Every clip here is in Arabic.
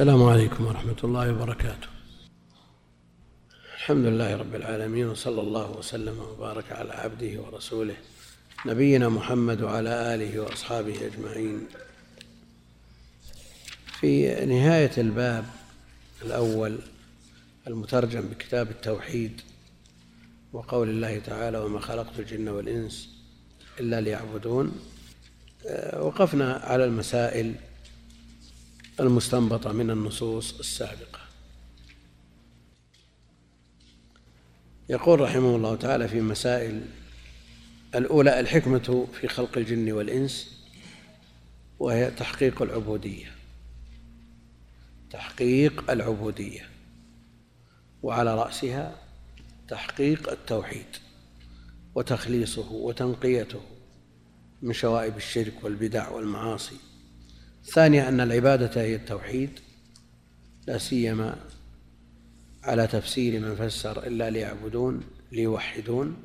السلام عليكم ورحمة الله وبركاته. الحمد لله رب العالمين وصلى الله وسلم وبارك على عبده ورسوله نبينا محمد وعلى آله وأصحابه أجمعين. في نهاية الباب الأول المترجم بكتاب التوحيد وقول الله تعالى وما خلقت الجن والإنس إلا ليعبدون آه، وقفنا على المسائل المستنبطة من النصوص السابقة. يقول رحمه الله تعالى في مسائل الأولى الحكمة في خلق الجن والإنس وهي تحقيق العبودية. تحقيق العبودية وعلى رأسها تحقيق التوحيد وتخليصه وتنقيته من شوائب الشرك والبدع والمعاصي. الثانية أن العبادة هي التوحيد لا سيما على تفسير من فسر إلا ليعبدون ليوحدون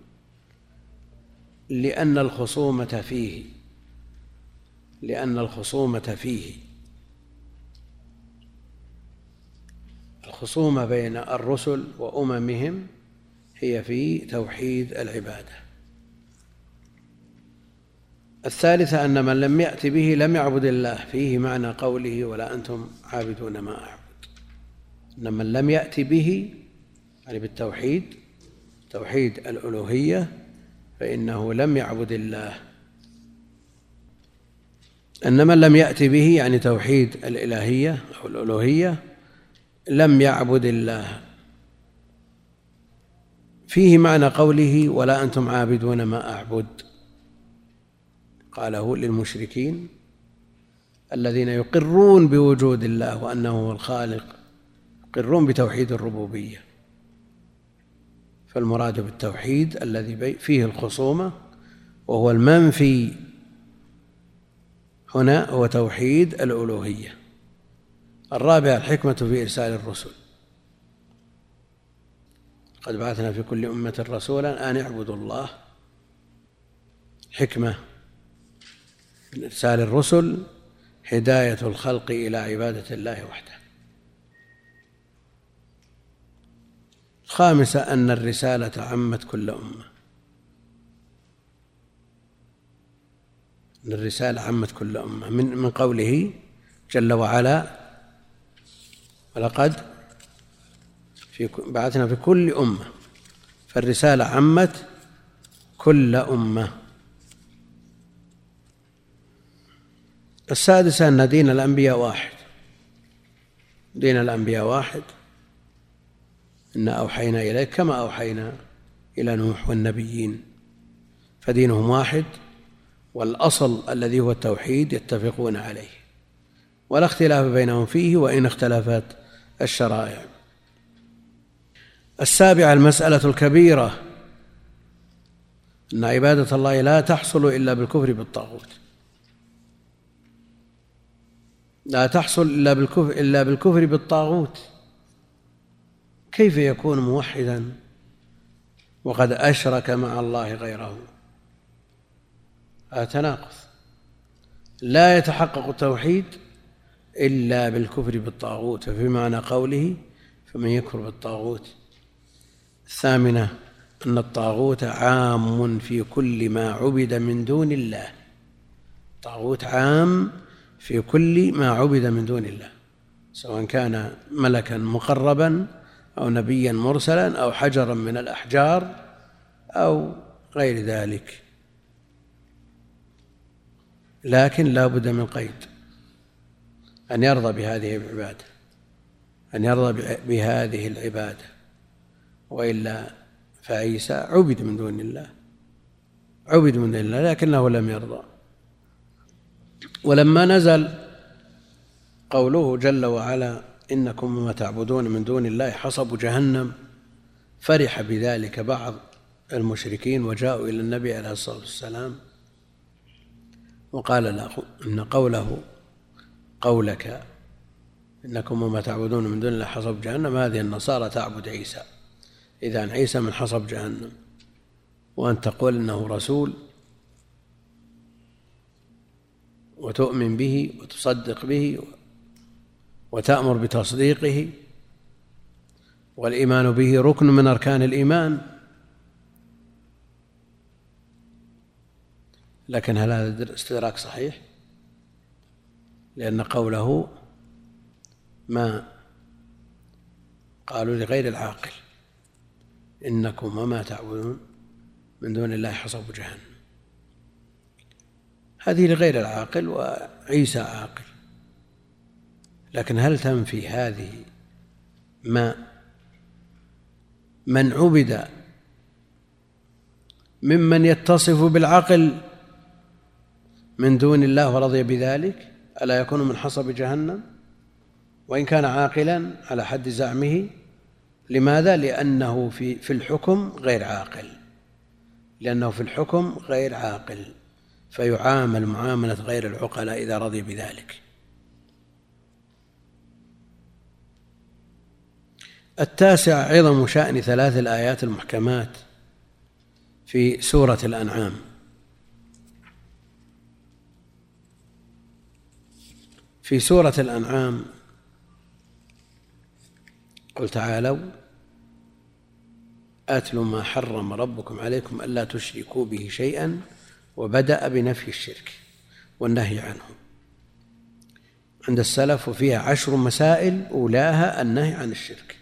لأن الخصومة فيه لأن الخصومة فيه. الخصومة بين الرسل وأممهم هي في توحيد العبادة. الثالثة أن من لم يأت به لم يعبد الله فيه معنى قوله ولا أنتم عابدون ما أعبد. أن من لم يأت به يعني بالتوحيد توحيد الألوهية فإنه لم يعبد الله. أن من لم يأت به يعني توحيد الإلهية أو الألوهية لم يعبد الله. فيه معنى قوله ولا أنتم عابدون ما أعبد. قاله للمشركين الذين يقرون بوجود الله وأنه هو الخالق يقرون بتوحيد الربوبية. فالمراد بالتوحيد الذي فيه الخصومة وهو المنفي. هنا هو توحيد الألوهية. الرابع الحكمة في إرسال الرسل. قد بعثنا في كل أمة رسولا أن اعبدوا الله. حكمة من إرسال الرسل هداية الخلق إلى عبادة الله وحده. الخامسة أن الرسالة عمت كل أمة. أن الرسالة عمت كل أمة. من من قوله جل وعلا ولقد في بعثنا في كل أمة. فالرسالة عمت كل أمة. السادسة أن دين الأنبياء واحد. دين الأنبياء واحد. إنا أوحينا إليك كما أوحينا إلى نوح والنبيين. فدينهم واحد والأصل الذي هو التوحيد يتفقون عليه. ولا اختلاف بينهم فيه وإن اختلفت الشرائع. السابعة المسألة الكبيرة. أن عبادة الله لا تحصل إلا بالكفر بالطاغوت. لا تحصل إلا بالكفر إلا بالكفر بالطاغوت. كيف يكون موحدا؟ وقد أشرك مع الله غيره. هذا تناقض لا يتحقق التوحيد إلا بالكفر بالطاغوت ففي معنى قوله فمن يكفر بالطاغوت. الثامنة أن الطاغوت عام في كل ما عبد من دون الله. الطاغوت عام في كل ما عبد من دون الله سواء كان ملكا مقربا أو نبيا مرسلا أو حجرا من الأحجار أو غير ذلك. لكن لا بد من قيد أن يرضى بهذه العبادة أن يرضى بهذه العبادة. وإلا فعيسى عبد من دون الله عبد من دون الله لكنه لم يرضى. ولما نزل قوله جل وعلا إنكم وما تعبدون من دون الله حصب جهنم فرح بذلك بعض المشركين وجاءوا إلى النبي عليه الصلاة والسلام وقال له إن قوله قولك إنكم وما تعبدون من دون الله حصب جهنم هذه النصارى تعبد عيسى. إذا عيسى من حصب جهنم. وأن تقول إنه رسول وتؤمن به وتصدق به وتأمر بتصديقه والإيمان به ركن من أركان الإيمان لكن هل هذا الاستدراك صحيح؟ لأن قوله ما قالوا لغير العاقل إنكم وما تعبدون من دون الله حصب جهنم هذه لغير العاقل وعيسى عاقل. لكن هل تنفي هذه ما من عبد ممن يتصف بالعقل من دون الله ورضي بذلك؟ ألا يكون من حصب جهنم؟ وإن كان عاقلا على حد زعمه؟ لماذا؟ لأنه في في الحكم غير عاقل. لأنه في الحكم غير عاقل. فيعامل معاملة غير العقلاء إذا رضي بذلك. التاسع عظم شأن ثلاث الآيات المحكمات في سورة الأنعام. في سورة الأنعام قل تعالوا أتلوا ما حرم ربكم عليكم ألا تشركوا به شيئا وبدأ بنفي الشرك والنهي عنه. عند السلف وفيها عشر مسائل أولاها النهي عن الشرك.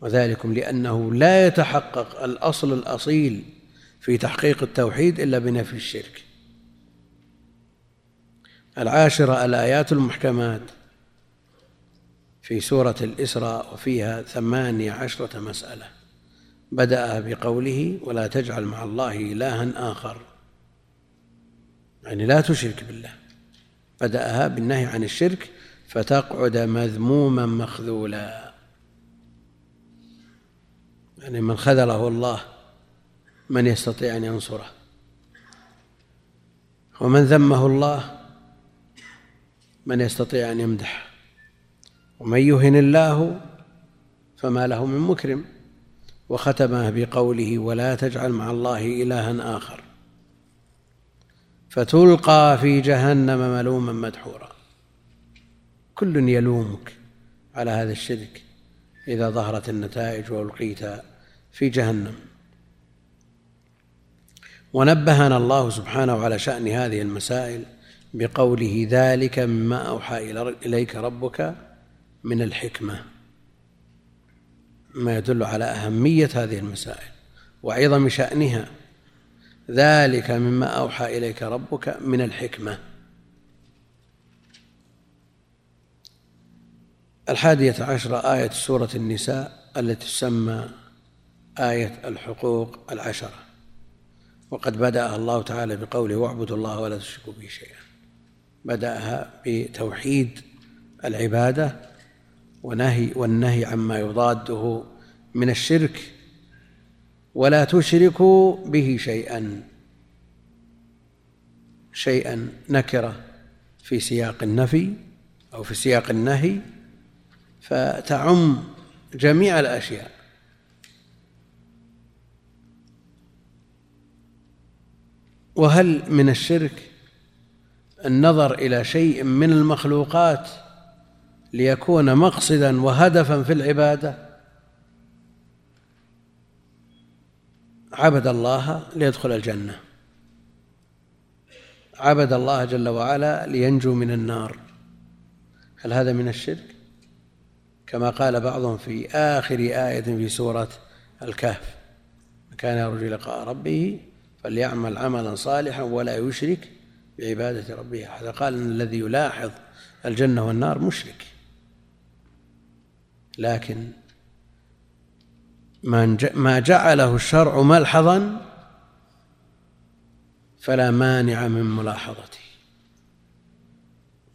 وذلكم لأنه لا يتحقق الأصل الأصيل في تحقيق التوحيد إلا بنفي الشرك. العاشرة الآيات المحكمات في سورة الإسراء وفيها ثمانية عشرة مسألة. بدأ بقوله ولا تجعل مع الله إلها آخر. يعني لا تشرك بالله. بدأها بالنهي عن الشرك فتقعد مذموما مخذولا. يعني من خذله الله من يستطيع أن ينصره. ومن ذمه الله من يستطيع أن يمدحه. ومن يهن الله فما له من مكرم. وختمه بقوله ولا تجعل مع الله إلها آخر. فتلقى في جهنم ملوما مدحورا. كل يلومك على هذا الشرك إذا ظهرت النتائج وألقيت في جهنم. ونبهنا الله سبحانه على شأن هذه المسائل بقوله ذلك مما أوحى إليك ربك من الحكمة. ما يدل على أهمية هذه المسائل وعظم شأنها. ذلك مما أوحى إليك ربك من الحكمة. الحادية عشرة آية سورة النساء التي تسمى آية الحقوق العشرة. وقد بدأها الله تعالى بقوله واعبدوا الله ولا تشركوا به شيئا. بدأها بتوحيد العبادة ونهي والنهي عما يضاده من الشرك ولا تشركوا به شيئا شيئا نكرة في سياق النفي أو في سياق النهي فتعم جميع الأشياء. وهل من الشرك النظر إلى شيء من المخلوقات ليكون مقصدا وهدفا في العبادة. عبد الله ليدخل الجنة. عبد الله جل وعلا لينجو من النار. هل هذا من الشرك؟ كما قال بعضهم في آخر آية في سورة الكهف كان يرجو لقاء ربه فليعمل عملا صالحا ولا يشرك بعبادة ربه أحدا قال أن الذي يلاحظ الجنة والنار مشرك لكن ما جعله الشرع ملحظا فلا مانع من ملاحظته.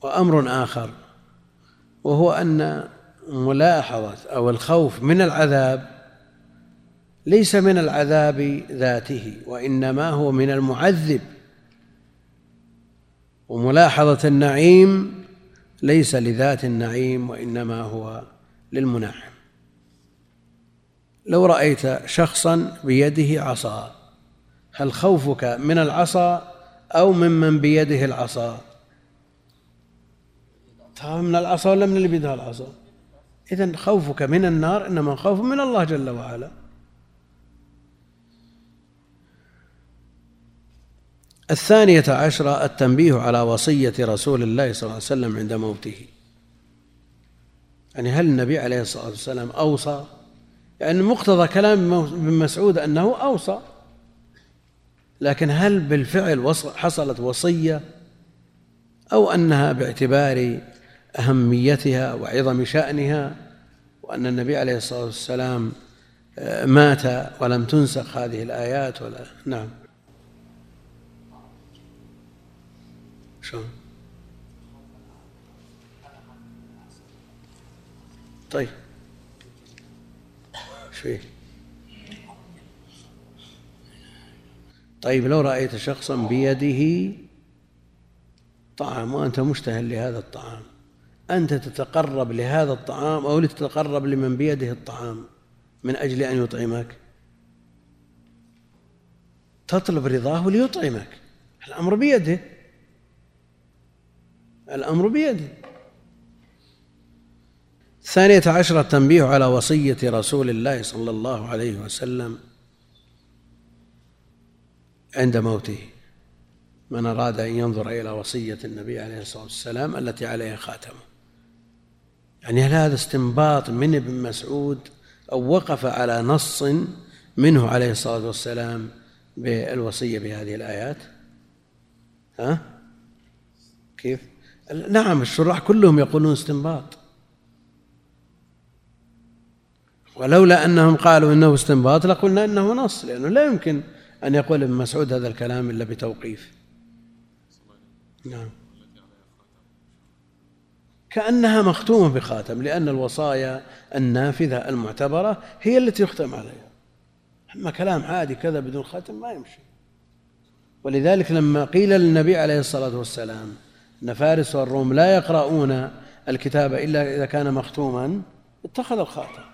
وأمر آخر وهو أن ملاحظة أو الخوف من العذاب ليس من العذاب ذاته وإنما هو من المعذب. وملاحظة النعيم ليس لذات النعيم وإنما هو للمنعم لو رأيت شخصا بيده عصا هل خوفك من العصا أو ممن بيده العصا؟ تخاف من العصا ولا من اللي بيدها العصا؟ إذا خوفك من النار إنما خوف من الله جل وعلا. الثانية عشرة التنبيه على وصية رسول الله صلى الله عليه وسلم عند موته. يعني هل النبي عليه الصلاة والسلام أوصى؟ يعني مقتضى كلام ابن مسعود أنه أوصى. لكن هل بالفعل حصلت وصية؟ أو أنها باعتبار أهميتها وعظم شأنها؟ وأن النبي عليه الصلاة والسلام آه، مات ولم تنسخ هذه الآيات ولا؟ نعم. شلون؟ طيب. شيء طيب لو رأيت شخصا بيده طعام وأنت مشتهى لهذا الطعام أنت تتقرب لهذا الطعام أو لتتقرب لمن بيده الطعام من أجل أن يطعمك؟ تطلب رضاه ليطعمك. الأمر بيده. الأمر بيده. الثانية عشرة التنبيه على وصية رسول الله صلى الله عليه وسلم عند موته. من أراد أن ينظر إلى وصية النبي عليه الصلاة والسلام التي عليها خاتمه. يعني هل هذا استنباط من ابن مسعود أو وقف على نص منه عليه الصلاة والسلام بالوصية بهذه الآيات؟ ها؟ كيف؟ نعم الشراح كلهم يقولون استنباط. ولولا أنهم قالوا إنه استنباط لقلنا إنه نص لأنه لا يمكن أن يقول ابن مسعود هذا الكلام إلا بتوقيف. نعم. كأنها مختومة بخاتم لأن الوصايا النافذة المعتبرة هي التي يختم عليها. أما كلام عادي كذا بدون خاتم ما يمشي. ولذلك لما قيل للنبي عليه الصلاة والسلام أن فارس والروم لا يقرؤون الكتاب إلا إذا كان مختوما اتخذ الخاتم.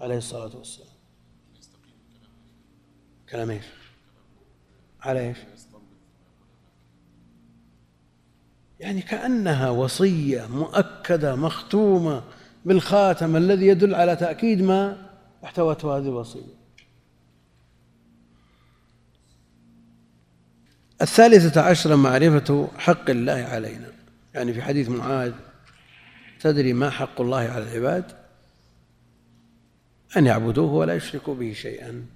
عليه الصلاة والسلام كلام إيش؟ على إيش؟ يعني كأنها وصية مؤكدة مختومة بالخاتم الذي يدل على تأكيد ما احتوته هذه الوصية الثالثة عشرة معرفة حق الله علينا يعني في حديث معاذ تدري ما حق الله على العباد أن يعبدوه ولا يشركوا به شيئا.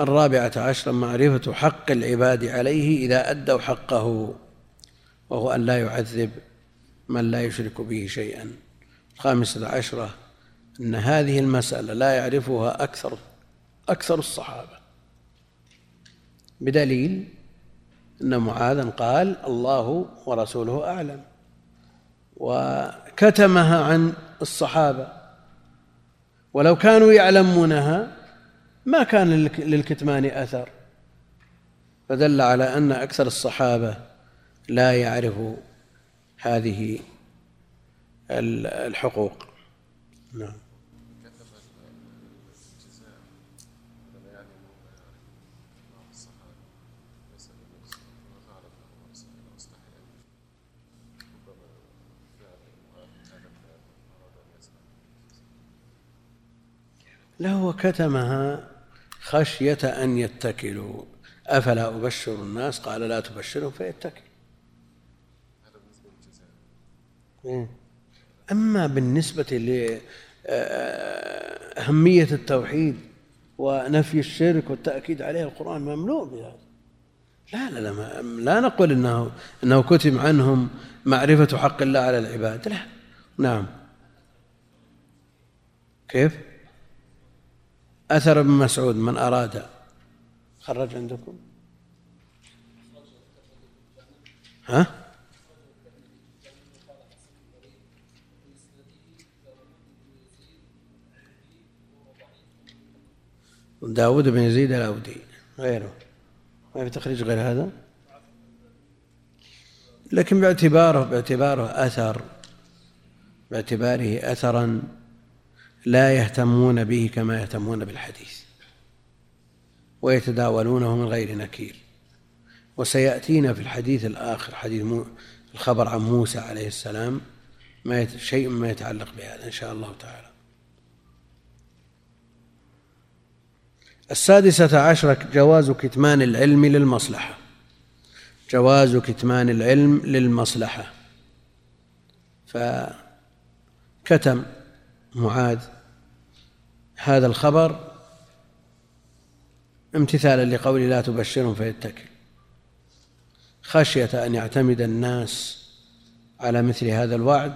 الرابعة عشرا معرفة حق العباد عليه إذا أدوا حقه وهو أن لا يعذب من لا يشرك به شيئا. الخامسة عشرة أن هذه المسألة لا يعرفها أكثر أكثر الصحابة. بدليل أن معاذا قال الله ورسوله أعلم وكتمها عن الصحابة. ولو كانوا يعلمونها ما كان للكتمان أثر. فدل على أن أكثر الصحابة لا يعرف هذه الحقوق. نعم. له كتمها خشية أن يتكلوا. أفلا أبشر الناس؟ قال لا تبشرهم فيتكل. إيه. أما بالنسبة لأهمية التوحيد ونفي الشرك والتأكيد عليه القرآن مملوء بهذا. لا لا لا لا نقول إنه إنه كتب عنهم معرفة حق الله على العباد. لا. نعم. كيف؟ أثر ابن مسعود من أراد خرج عندكم؟ ها؟ داود بن يزيد الأودي غيره. ما في تخريج غير هذا؟ لكن باعتباره باعتباره أثر. باعتباره أثرا لا يهتمون به كما يهتمون بالحديث ويتداولونه من غير نكير. وسيأتينا في الحديث الآخر حديث الخبر عن موسى عليه السلام ما شيء ما يتعلق بهذا إن شاء الله تعالى. السادسة عشرة جواز كتمان العلم للمصلحة. جواز كتمان العلم للمصلحة. فكتم معاذ. هذا الخبر امتثالا لقول لا تبشرهم فيتكل. خشية أن يعتمد الناس على مثل هذا الوعد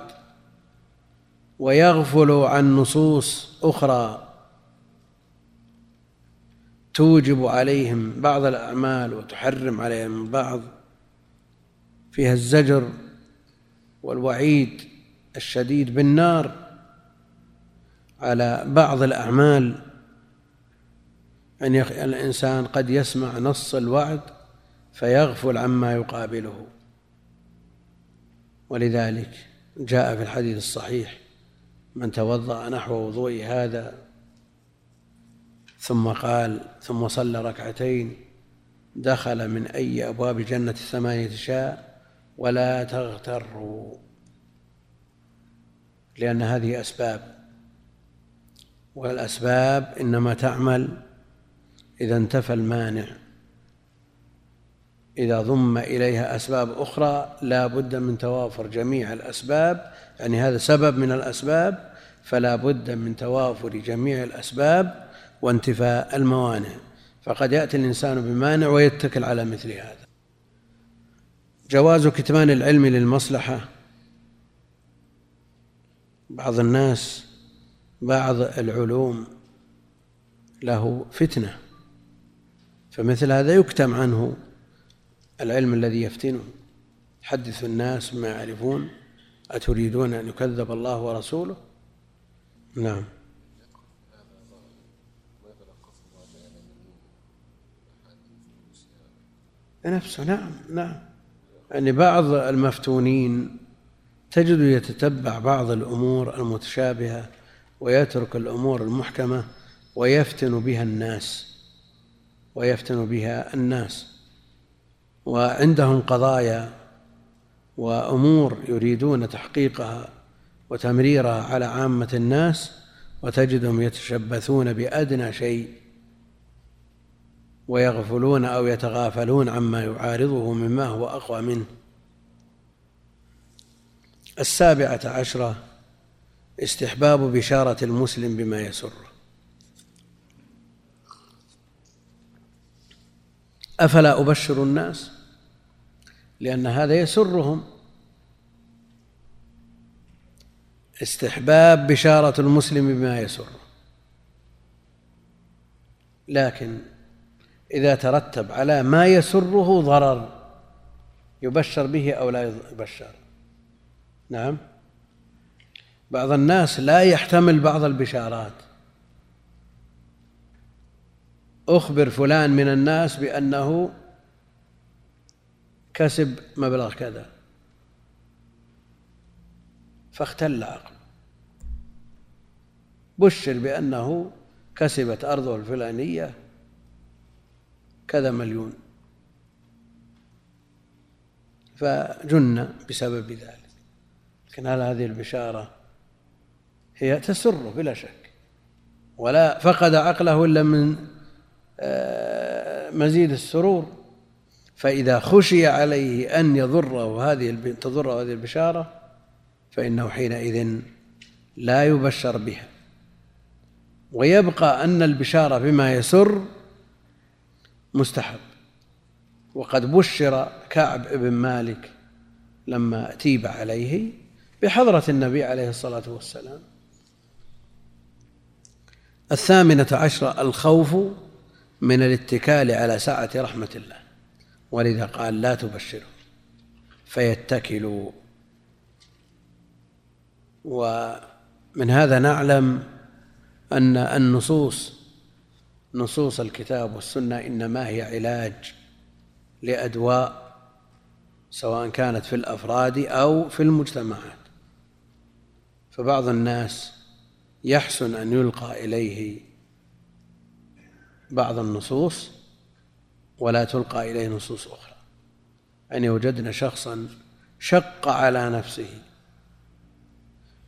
ويغفلوا عن نصوص أخرى توجب عليهم بعض الأعمال وتحرم عليهم بعض فيها الزجر والوعيد الشديد بالنار. على بعض الأعمال أن الإنسان قد يسمع نص الوعد فيغفل عما يقابله. ولذلك جاء في الحديث الصحيح من توضأ نحو وضوء هذا ثم قال ثم صلى ركعتين دخل من أي أبواب جنة الثمانية شاء ولا تغتروا. لأن هذه أسباب والأسباب إنما تعمل إذا انتفى المانع. إذا ضم إليها أسباب أخرى لا بد من توافر جميع الأسباب يعني هذا سبب من الأسباب فلا بد من توافر جميع الأسباب وانتفاء الموانع. فقد يأتي الإنسان بمانع ويتكل على مثل هذا. جواز كتمان العلم للمصلحة. بعض الناس بعض العلوم له فتنة فمثل هذا يكتم عنه العلم الذي يفتنه. حدث الناس ما يعرفون أتريدون أن يكذب الله ورسوله؟ نعم. نفسه نعم نعم. يعني بعض المفتونين تجد يتتبع بعض الأمور المتشابهة ويترك الأمور المحكمة ويفتن بها الناس ويفتن بها الناس. وعندهم قضايا وأمور يريدون تحقيقها وتمريرها على عامة الناس وتجدهم يتشبثون بأدنى شيء ويغفلون أو يتغافلون عما يعارضه مما هو أقوى منه. السابعة عشرة استحباب بشارة المسلم بما يسره أفلا أبشر الناس؟ لأن هذا يسرهم. استحباب بشارة المسلم بما يسره لكن إذا ترتب على ما يسره ضرر يبشر به أو لا يبشر. نعم؟ بعض الناس لا يحتمل بعض البشارات. أخبر فلان من الناس بأنه كسب مبلغ كذا. فاختل عقله بشر بأنه كسبت أرضه الفلانية كذا مليون. فجن بسبب ذلك. لكن هل هذه البشارة هي تسره بلا شك. ولا فقد عقله إلا من آه، مزيد السرور. فإذا خشي عليه أن يضره هذه تضره هذه البشارة فإنه حينئذ لا يبشر بها. ويبقى أن البشارة بما يسر مستحب. وقد بشر كعب بن مالك لما تيب عليه بحضرة النبي عليه الصلاة والسلام. الثامنة عشرة الخوف من الاتكال على سعة رحمة الله. ولذا قال لا تبشروا فيتكلوا. ومن هذا نعلم أن النصوص نصوص الكتاب والسنة إنما هي علاج لأدواء سواء كانت في الأفراد أو في المجتمعات. فبعض الناس يحسن أن يلقى إليه بعض النصوص ولا تلقى إليه نصوص أخرى. أن وجدنا شخصا شق على نفسه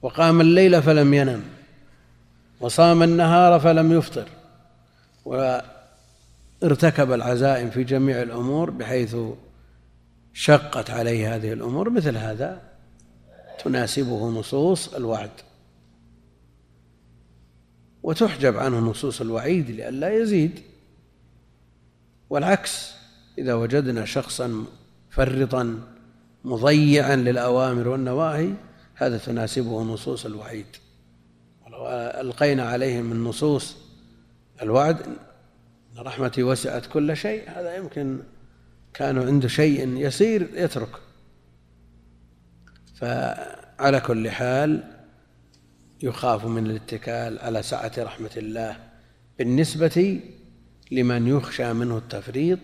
وقام الليل فلم ينم وصام النهار فلم يفطر وارتكب العزائم في جميع الأمور بحيث شقت عليه هذه الأمور. مثل هذا تناسبه نصوص الوعد. وتحجب عنه نصوص الوعيد لئلا يزيد. والعكس إذا وجدنا شخصا فرطا مضيعا للأوامر والنواهي هذا تناسبه نصوص الوعيد. ولو ألقينا عليهم من نصوص الوعد إن رحمتي وسعت كل شيء هذا يمكن كانوا عنده شيء يسير يترك. فعلى كل حال يخاف من الاتكال على سعة رحمة الله بالنسبة لمن يخشى منه التفريط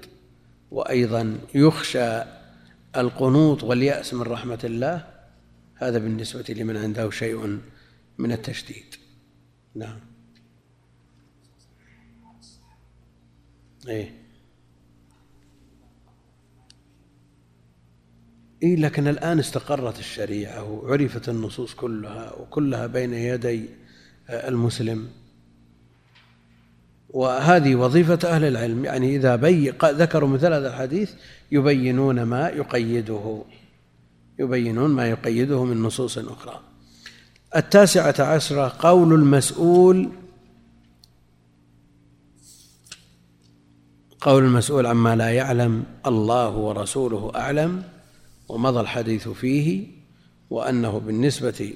وأيضا يخشى القنوط واليأس من رحمة الله هذا بالنسبة لمن عنده شيء من التشديد. نعم. إيه. إيه لكن الآن استقرت الشريعة وعرفت النصوص كلها وكلها بين يدي المسلم. وهذه وظيفة أهل العلم. يعني إذا بي ذكروا مثل هذا الحديث يبينون ما يقيده. يبينون ما يقيده من نصوص أخرى. التاسعة عشرة قول المسؤول. قول المسؤول عما لا يعلم الله ورسوله أعلم. ومضى الحديث فيه وأنه بالنسبة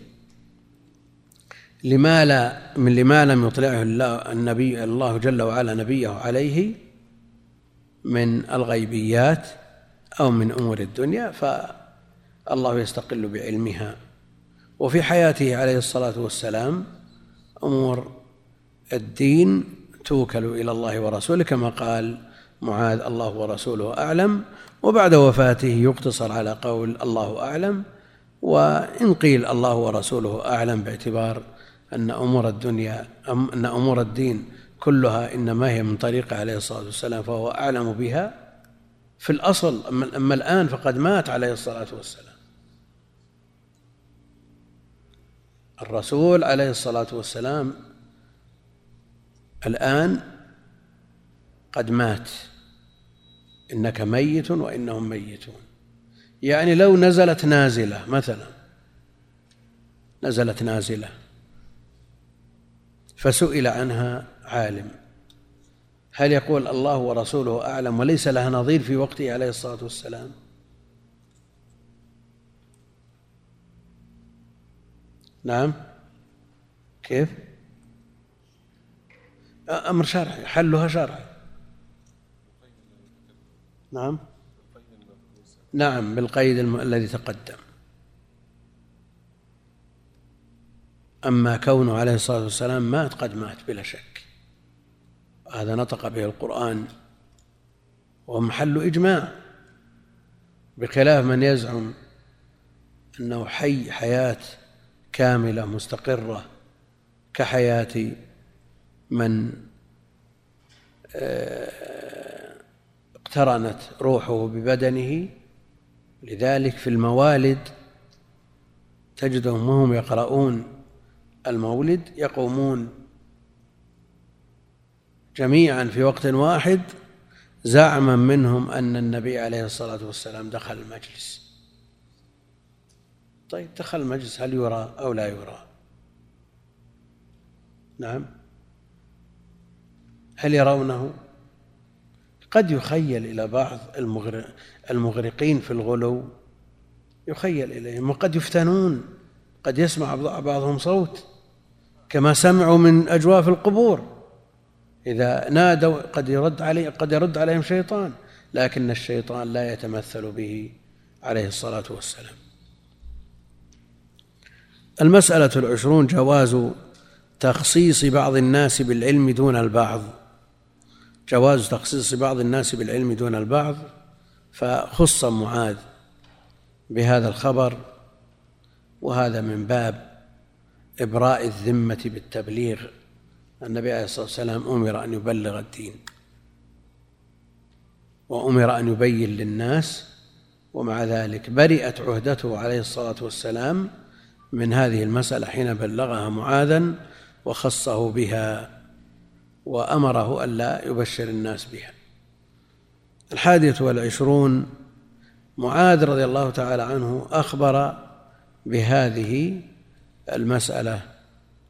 لما لا من لما لم يطلعه الله النبي الله جل وعلا نبيه عليه من الغيبيات أو من أمور الدنيا فالله يستقل بعلمها. وفي حياته عليه الصلاة والسلام أمور الدين توكل إلى الله ورسوله كما قال معاذ الله ورسوله أعلم. وبعد وفاته يقتصر على قول الله أعلم وإن قيل الله ورسوله أعلم باعتبار أن أمور الدنيا أن أمور الدين كلها إنما هي من طريقه عليه الصلاة والسلام فهو أعلم بها في الأصل. أما الآن فقد مات عليه الصلاة والسلام. الرسول عليه الصلاة والسلام الآن قد مات. إنك ميت وإنهم ميتون. يعني لو نزلت نازلة مثلا نزلت نازلة فسئل عنها عالم. هل يقول الله ورسوله أعلم وليس لها نظير في وقته عليه الصلاة والسلام؟ نعم. كيف؟ أمر شرعي حلها شرعي. نعم. نعم بالقيد الذي تقدم. أما كونه عليه الصلاة والسلام مات قد مات بلا شك. هذا نطق به القرآن. وهو محل إجماع. بخلاف من يزعم أنه حي حياة كاملة مستقرة كحياة من آه، اقترنت روحه ببدنه لذلك في الموالد تجدهم وهم يقرؤون المولد يقومون جميعا في وقت واحد زعما منهم أن النبي عليه الصلاة والسلام دخل المجلس. طيب دخل المجلس هل يرى أو لا يرى؟ نعم. هل يرونه؟ قد يخيل إلى بعض المغرقين في الغلو. يخيل إليهم وقد يفتنون. قد يسمع بعضهم صوت كما سمعوا من أجواف القبور. إذا نادوا قد يرد عليه قد يرد عليهم شيطان لكن الشيطان لا يتمثل به عليه الصلاة والسلام. المسألة العشرون جواز تخصيص بعض الناس بالعلم دون البعض. جواز تخصيص بعض الناس بالعلم دون البعض فخص معاذ بهذا الخبر وهذا من باب إبراء الذمة بالتبليغ. النبي عليه الصلاة والسلام أمر أن يبلغ الدين وأمر أن يبين للناس ومع ذلك برئت عهدته عليه الصلاة والسلام من هذه المسألة حين بلغها معاذا وخصه بها. وأمره ألا يبشر الناس بها. الحادية والعشرون معاذ رضي الله تعالى عنه أخبر بهذه المسألة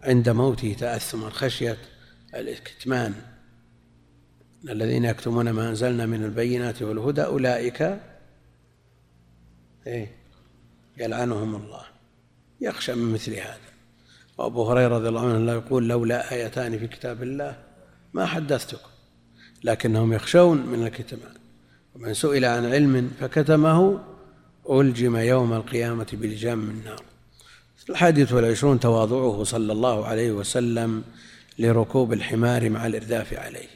عند موته تأثما خشية الكتمان الذين يكتمون ما أنزلنا من البينات والهدى أولئك إيه يلعنهم الله. يخشى من مثل هذا. وأبو هريرة رضي الله عنه يقول لولا آيتان في كتاب الله ما حدثتكم لكنهم يخشون من الكتمان. ومن سئل عن علم فكتمه ألجم يوم القيامة بلجام من نار. الحادث والعشرون تواضعه صلى الله عليه وسلم لركوب الحمار مع الإرداف عليه.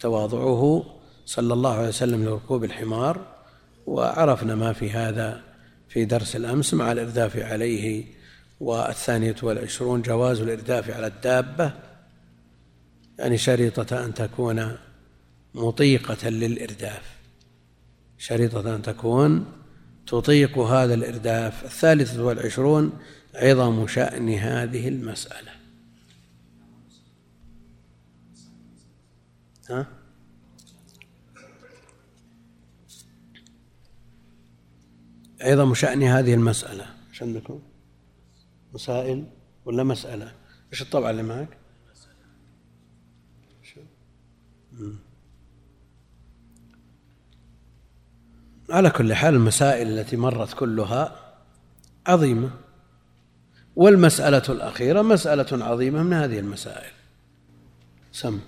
تواضعه صلى الله عليه وسلم لركوب الحمار وعرفنا ما في هذا في درس الأمس مع الإرداف عليه. والثانية والعشرون جواز الإرداف على الدابة يعني شريطة أن تكون مطيقة للإرداف شريطة أن تكون تطيق هذا الإرداف الثالثة والعشرون عظم شأن هذه المسألة ها؟ عظم شأن هذه المسألة إيش عندكم؟ مسائل ولا مسألة؟ إيش الطبعة اللي معك؟ على كل حال المسائل التي مرت كلها عظيمة. والمسألة الأخيرة مسألة عظيمة من هذه المسائل. سم.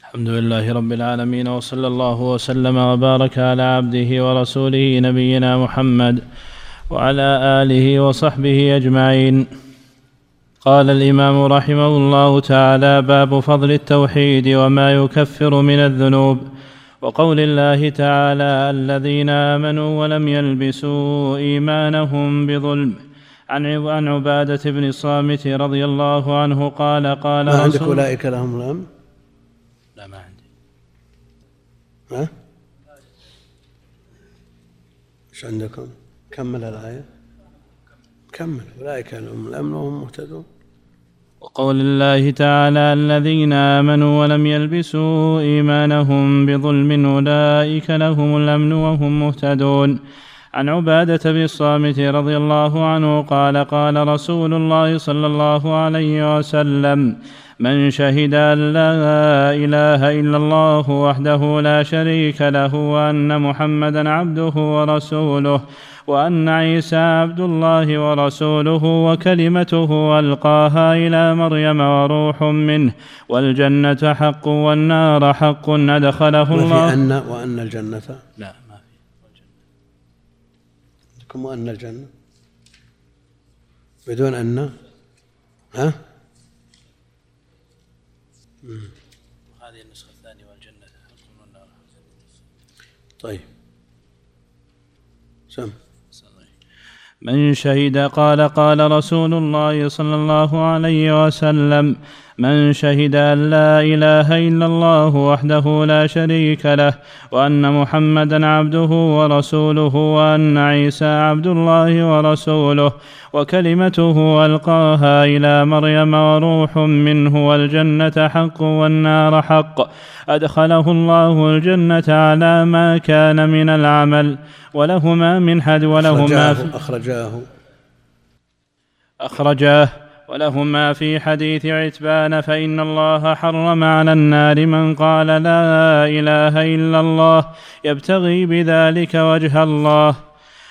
الحمد لله رب العالمين وصلى الله وسلم وبارك على عبده ورسوله نبينا محمد وعلى آله وصحبه أجمعين. قال الإمام رحمه الله تعالى باب فضل التوحيد وما يكفر من الذنوب. وقول الله تعالى الذين آمنوا ولم يلبسوا إيمانهم بظلم. عن عن عبادة بن الصامت رضي الله عنه قال قال ما عندك أولئك لهم الأمن لا ما عندي. ها؟ إيش عندكم؟ كمل الآية. كمل. أولئك لهم الأمن وهم مهتدون. وقول الله تعالى الذين آمنوا ولم يلبسوا إيمانهم بظلم أولئك لهم الأمن وهم مهتدون عن عبادة بن الصامت رضي الله عنه قال قال رسول الله صلى الله عليه وسلم من شهد أن لا إله إلا الله وحده لا شريك له وأن محمدا عبده ورسوله وأن عيسى عبد الله ورسوله وكلمته ألقاها إلى مريم وروح منه والجنة حق والنار حق أدخله الله. وفي أن وأن الجنة؟ لا. عندكم وأن الجنة؟ بدون أن ها؟ هذه النسخة الثانية والجنة والنار طيب. سم. من شهد قال قال رسول الله صلى الله عليه وسلم من شهد أن لا إله إلا الله وحده لا شريك له وأن محمدا عبده ورسوله وأن عيسى عبد الله ورسوله وكلمته ألقاها إلى مريم وروح منه والجنة حق والنار حق. أدخله الله الجنة على ما كان من العمل ولهما من حد ولهما أخرجاه, أخرجاه. أخرجاه. ولهما في حديث عتبان فإن الله حرم على النار من قال لا إله إلا الله يبتغي بذلك وجه الله.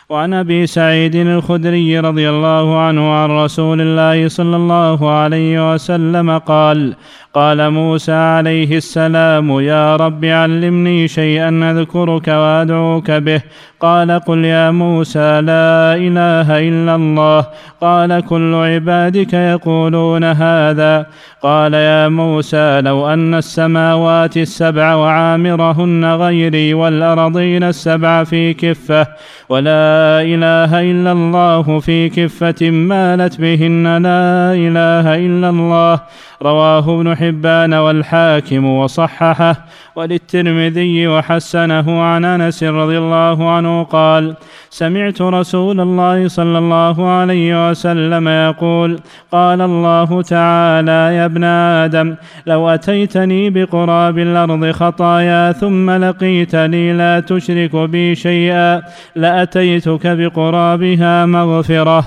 وعن أبي سعيد الخدري رضي الله عنه عن رسول الله صلى الله عليه وسلم قال قال موسى عليه السلام يا رب علمني شيئا أذكرك وأدعوك به. قال قل يا موسى لا إله إلا الله. قال كل عبادك يقولون هذا. قال يا موسى لو أن السماوات السبع وعامرهن غيري والأرضين السبع في كفة ولا إله إلا الله في كفة مالت بهن لا إله إلا الله. رواه ابن حبان والحاكم وصححه وللترمذي وحسنه عن أنس رضي الله عنه قال سمعت رسول الله صلى الله عليه وسلم يقول قال الله تعالى يا ابن آدم لو أتيتني بقراب الأرض خطايا ثم لقيتني لا تشرك بي شيئا لأتيتك بقرابها مغفرة.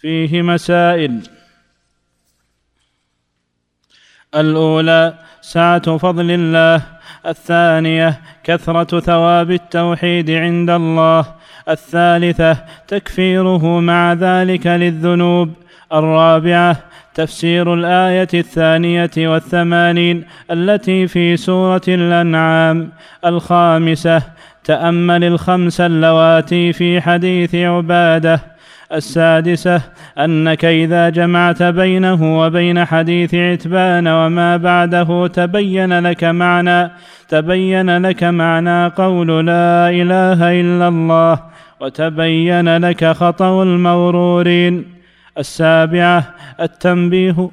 فيه مسائل الأولى سعة فضل الله الثانية كثرة ثواب التوحيد عند الله الثالثة تكفيره مع ذلك للذنوب الرابعة تفسير الآية الثانية والثمانين التي في سورة الأنعام الخامسة تأمل الخمس اللواتي في حديث عبادة. السادسة أنك إذا جمعت بينه وبين حديث عتبان وما بعده تبين لك معنى تبين لك معنى قول لا إله إلا الله وتبين لك خطأ المغرورين السابعة التنبيه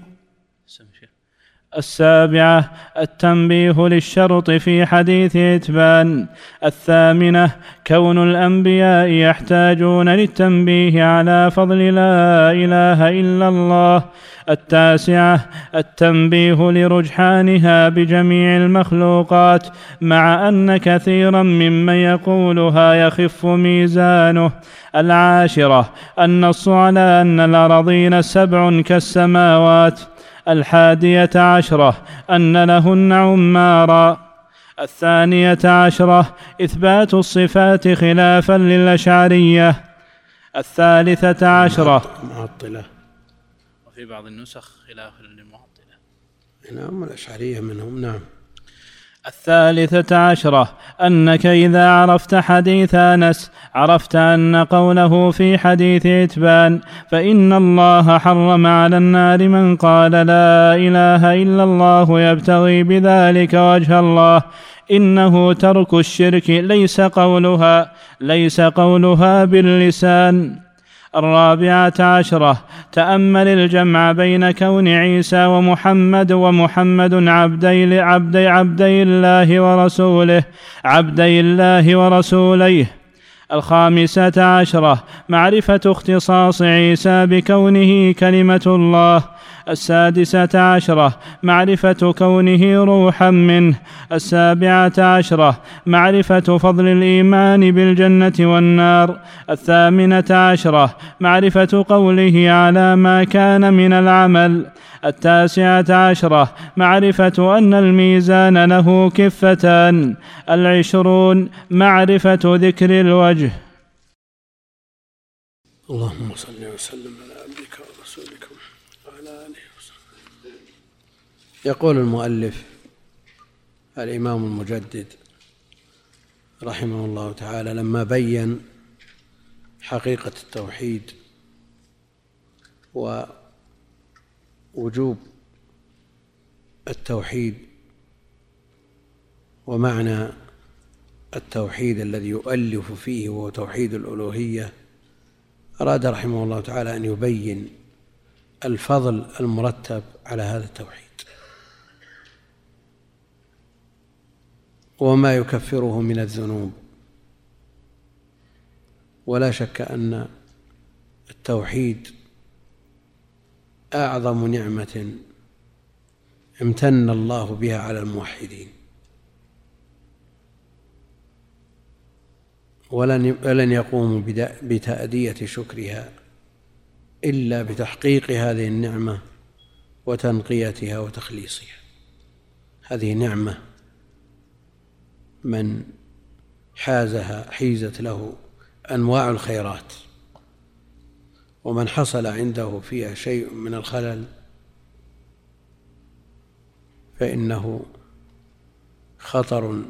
السابعة التنبيه للشرط في حديث إتبان. الثامنة كون الأنبياء يحتاجون للتنبيه على فضل لا إله إلا الله. التاسعة التنبيه لرجحانها بجميع المخلوقات مع أن كثيرا ممن يقولها يخف ميزانه. العاشرة النص على أن الأراضين سبع كالسماوات. الحادية عشرة أن لهن عمارا. الثانية عشرة إثبات الصفات خلافا للأشعرية. الثالثة عشرة معطلة. وفي بعض النسخ خلافا للمعطلة. نعم الأشعرية منهم نعم. الثالثة عشرة أنك إذا عرفت حديث أنس عرفت أن قوله في حديث إتبان فإن الله حرم على النار من قال لا إله إلا الله يبتغي بذلك وجه الله. إنه ترك الشرك ليس قولها ليس قولها باللسان. الرابعة عشرة. تأمل الجمع بين كون عيسى ومحمد ومحمد عبدي عبدي عبدي الله ورسوله عبدي الله ورسوليه الخامسة عشرة معرفة اختصاص عيسى بكونه كلمة الله. السادسة عشرة معرفة كونه روحا منه. السابعة عشرة معرفة فضل الإيمان بالجنة والنار. الثامنة عشرة معرفة قوله على ما كان من العمل. التاسعة عشرة معرفة أن الميزان له كفتان. العشرون معرفة ذكر الوجه. اللهم صل وسلم على عبدك ورسولك وعلى آله وصحبه. يقول المؤلف الإمام المجدد رحمه الله تعالى لما بين حقيقة التوحيد ووجوب التوحيد ومعنى التوحيد الذي يؤلف فيه وهو توحيد الألوهية أراد رحمه الله تعالى أن يبين الفضل المرتب على هذا التوحيد. وما يكفره من الذنوب. ولا شك أن التوحيد أعظم نعمة امتن الله بها على الموحدين. ولن ولن يقوموا بتأدية شكرها إلا بتحقيق هذه النعمة وتنقيتها وتخليصها. هذه نعمة من حازها حيزت له أنواع الخيرات. ومن حصل عنده فيها شيء من الخلل فإنه خطر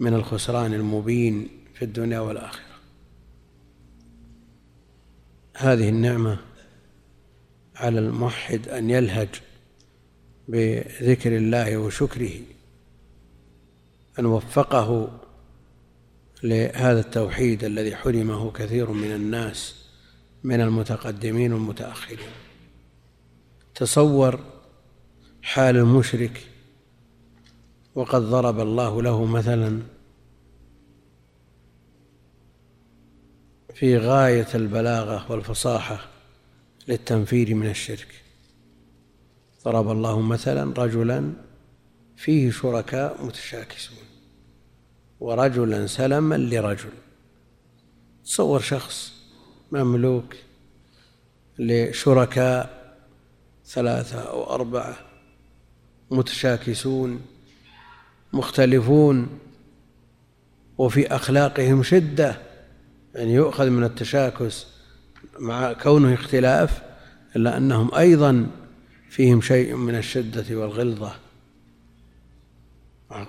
من الخسران المبين في الدنيا والآخرة. هذه النعمة على الموحد أن يلهج بذكر الله وشكره أن وفقه لهذا التوحيد الذي حرمه كثير من الناس. من المتقدمين والمتأخرين. تصور حال المشرك وقد ضرب الله له مثلا في غاية البلاغة والفصاحة للتنفير من الشرك. ضرب الله مثلا رجلا فيه شركاء متشاكسون ورجلا سلما لرجل. تصور شخص مملوك لشركاء ثلاثة أو أربعة متشاكسون مختلفون وفي أخلاقهم شدة يعني يؤخذ من التشاكس مع كونه اختلاف إلا أنهم أيضا فيهم شيء من الشدة والغلظة.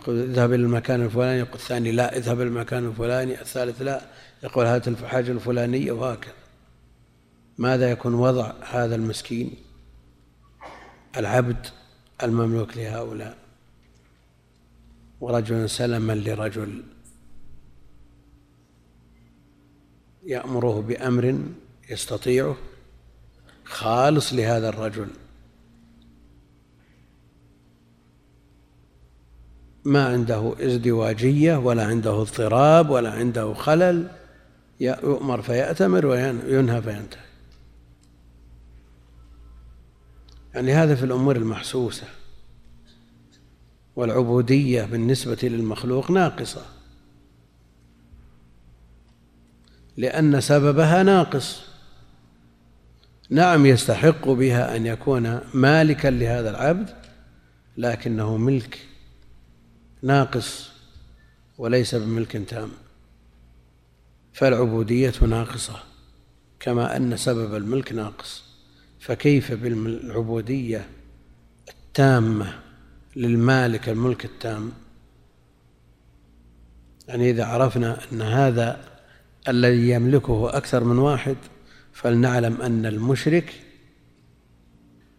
اذهب إلى المكان الفلاني يقول الثاني لا اذهب إلى المكان الفلاني الثالث لا. يقول هات الحاجة الفلانية وهكذا. ماذا يكون وضع هذا المسكين؟ العبد المملوك لهؤلاء. ورجل سلما لرجل. يأمره بأمر يستطيعه. خالص لهذا الرجل. ما عنده إزدواجية ولا عنده اضطراب ولا عنده خلل. يؤمر فيأتمر وينهى فينتهي. يعني هذا في الأمور المحسوسة. والعبودية بالنسبة للمخلوق ناقصة. لأن سببها ناقص. نعم يستحق بها أن يكون مالكا لهذا العبد لكنه ملك ناقص وليس بملك تام. فالعبودية ناقصة كما أن سبب الملك ناقص. فكيف بالعبودية التامة للمالك الملك التام؟ يعني إذا عرفنا أن هذا الذي يملكه أكثر من واحد فلنعلم أن المشرك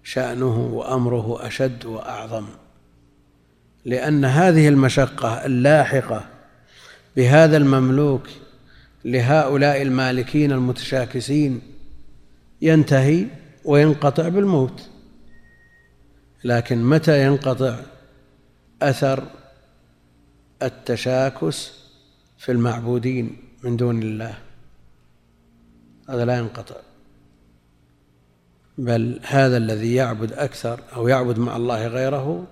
شأنه وأمره أشد وأعظم. لأن هذه المشقة اللاحقة بهذا المملوك لهؤلاء المالكين المتشاكسين ينتهي وينقطع بالموت. لكن متى ينقطع أثر التشاكس في المعبودين من دون الله؟ هذا لا ينقطع. بل هذا الذي يعبد أكثر أو يعبد مع الله غيره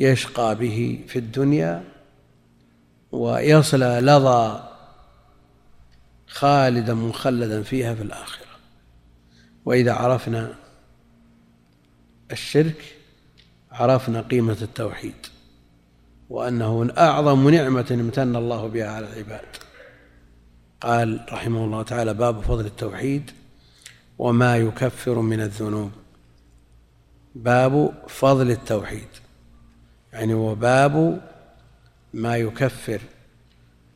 يشقى به في الدنيا ويصلى لظى خالدا مخلدا فيها في الآخرة. وإذا عرفنا الشرك عرفنا قيمة التوحيد وأنه أعظم نعمة امتن الله بها على العباد. قال رحمه الله تعالى باب فضل التوحيد وما يكفر من الذنوب. باب فضل التوحيد يعني وباب ما يكفر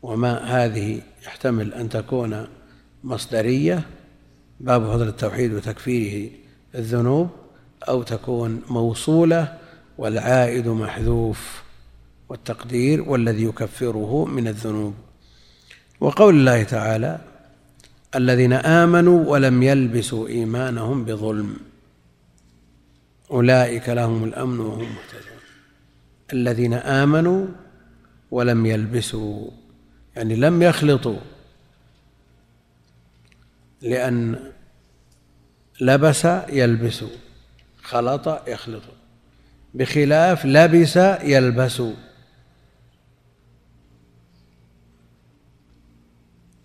وما هذه يحتمل أن تكون مصدرية. باب فضل التوحيد وتكفيره الذنوب أو تكون موصولة والعائد محذوف والتقدير والذي يكفره من الذنوب. وقول الله تعالى الذين آمنوا ولم يلبسوا إيمانهم بظلم أولئك لهم الأمن وهم مهتدون. الذين آمنوا ولم يلبسوا يعني لم يخلطوا لأن لبس يلبس خلط يخلط بخلاف لبس يلبس.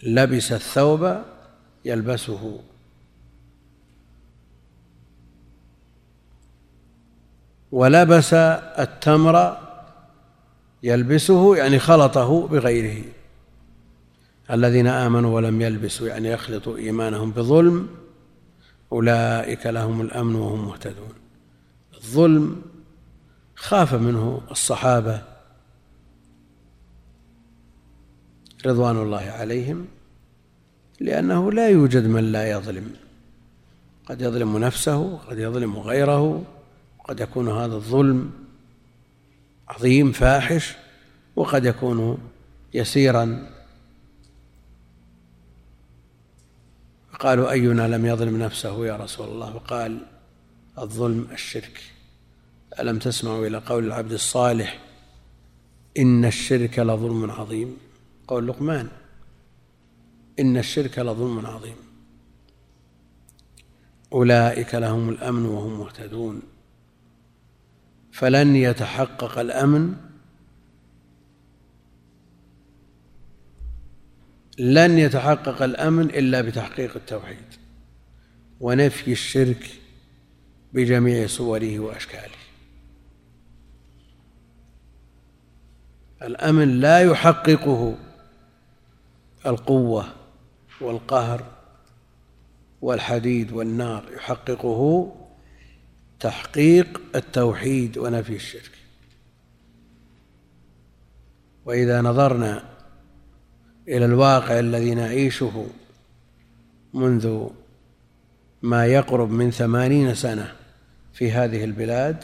لبس الثوب يلبسه. ولبس التمر يلبسه يعني خلطه بغيره. الذين آمنوا ولم يلبسوا يعني يخلطوا إيمانهم بظلم أولئك لهم الأمن وهم مهتدون. الظلم خاف منه الصحابة رضوان الله عليهم لأنه لا يوجد من لا يظلم. قد يظلم نفسه قد يظلم غيره قد يكون هذا الظلم عظيم فاحش وقد يكون يسيرا. قالوا أينا لم يظلم نفسه يا رسول الله؟ وقال الظلم الشرك. ألم تسمعوا إلى قول العبد الصالح إن الشرك لظلم عظيم؟ قول لقمان إن الشرك لظلم عظيم. أولئك لهم الأمن وهم مهتدون. فلن يتحقق الأمن لن يتحقق الأمن إلا بتحقيق التوحيد ونفي الشرك بجميع صوره وأشكاله. الأمن لا يحققه القوة والقهر والحديد والنار يحققه تحقيق التوحيد ونفي الشرك. وإذا نظرنا إلى الواقع الذي نعيشه منذ ما يقرب من ثمانين سنة في هذه البلاد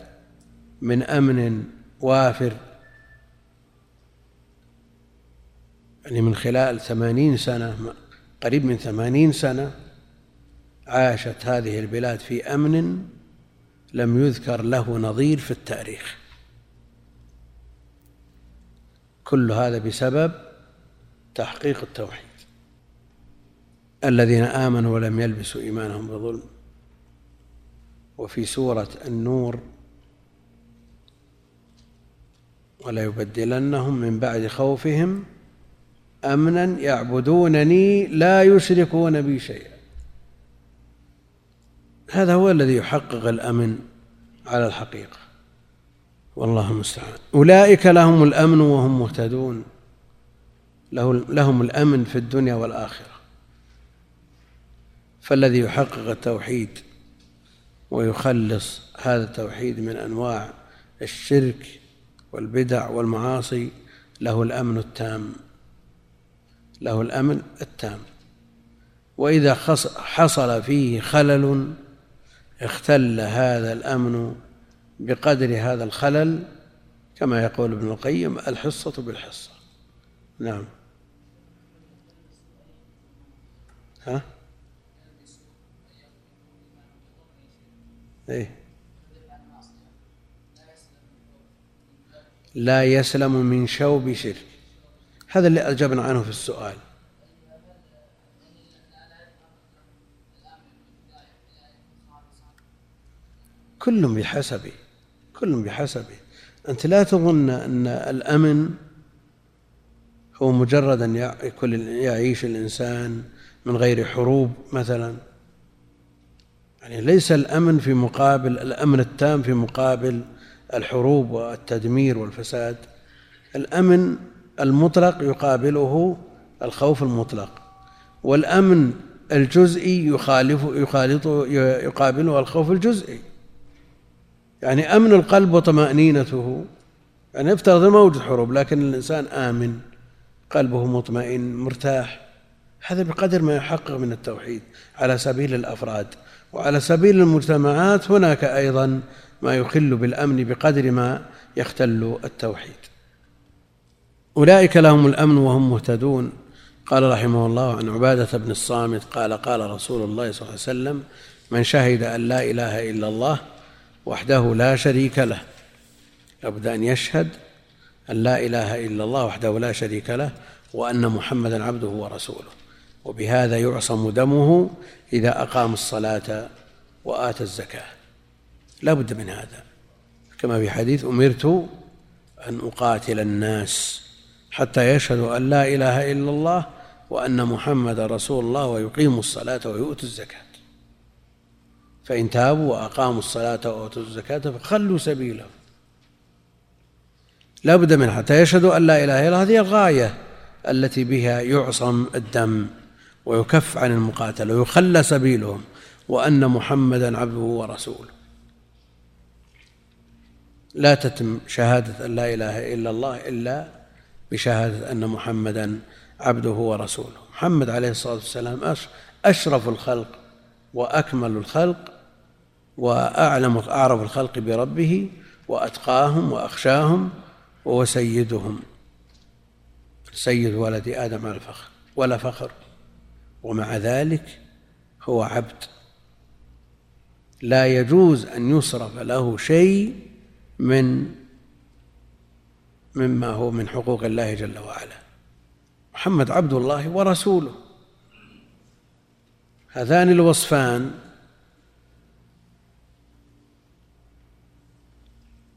من أمن وافر يعني من خلال ثمانين سنة قريب من ثمانين سنة عاشت هذه البلاد في أمن لم يذكر له نظير في التاريخ. كل هذا بسبب تحقيق التوحيد. الذين آمنوا ولم يلبسوا إيمانهم بظلم. وفي سورة النور ولا يبدلنهم من بعد خوفهم أمنا يعبدونني لا يشركون بي شيئا. هذا هو الذي يحقق الأمن على الحقيقة. والله المستعان. أولئك لهم الأمن وهم مهتدون. لهم الأمن في الدنيا والآخرة. فالذي يحقق التوحيد ويخلص هذا التوحيد من أنواع الشرك والبدع والمعاصي له الأمن التام. له الأمن التام. وإذا حصل فيه خلل اختل هذا الأمن بقدر هذا الخلل كما يقول ابن القيم الحصة بالحصة. نعم. ها؟ إيه. لا يسلم من شوب شرك. هذا اللي أجبنا عنه في السؤال. كل بحسبه كل بحسبه أنت لا تظن أن الأمن هو مجرد أن يعيش الإنسان من غير حروب مثلا. يعني ليس الأمن في مقابل الأمن التام في مقابل الحروب والتدمير والفساد. الأمن المطلق يقابله الخوف المطلق والأمن الجزئي يخالف يخالط يقابله الخوف الجزئي. يعني أمن القلب وطمأنينته. يعني أفترض ما وجد حروب لكن الإنسان آمن قلبه مطمئن مرتاح. هذا بقدر ما يحقق من التوحيد على سبيل الأفراد. وعلى سبيل المجتمعات هناك أيضا ما يخل بالأمن بقدر ما يختل التوحيد. أولئك لهم الأمن وهم مهتدون. قال رحمه الله عن عبادة بن الصامت قال قال رسول الله صلى الله عليه وسلم من شهد أن لا إله إلا الله وحده لا شريك له. لابد أن يشهد أن لا إله إلا الله وحده لا شريك له وأن محمدا عبده ورسوله. وبهذا يعصم دمه إذا أقام الصلاة وآتى الزكاة. لا بد من هذا. كما في حديث أمرت أن أقاتل الناس حتى يشهدوا أن لا إله إلا الله وأن محمد رسول الله ويقيموا الصلاة ويؤتوا الزكاة. فإن تابوا وأقاموا الصلاة وأوتوا الزكاة فخلوا سبيلهم. لا بد من حتى يشهدوا أن لا إله إلا الله. هذه الغاية التي بها يعصم الدم ويكف عن المقاتلة ويخلى سبيلهم وأن محمدا عبده ورسوله. لا تتم شهادة أن لا إله إلا الله إلا بشهادة أن محمدا عبده ورسوله. محمد عليه الصلاة والسلام أشرف الخلق وأكمل الخلق وأعلم أعرف الخلق بربه وأتقاهم وأخشاهم وهو سيدهم سيد ولد آدم على الفخر ولا فخر. ومع ذلك هو عبد. لا يجوز أن يصرف له شيء من مما هو من حقوق الله جل وعلا. محمد عبد الله ورسوله. هذان الوصفان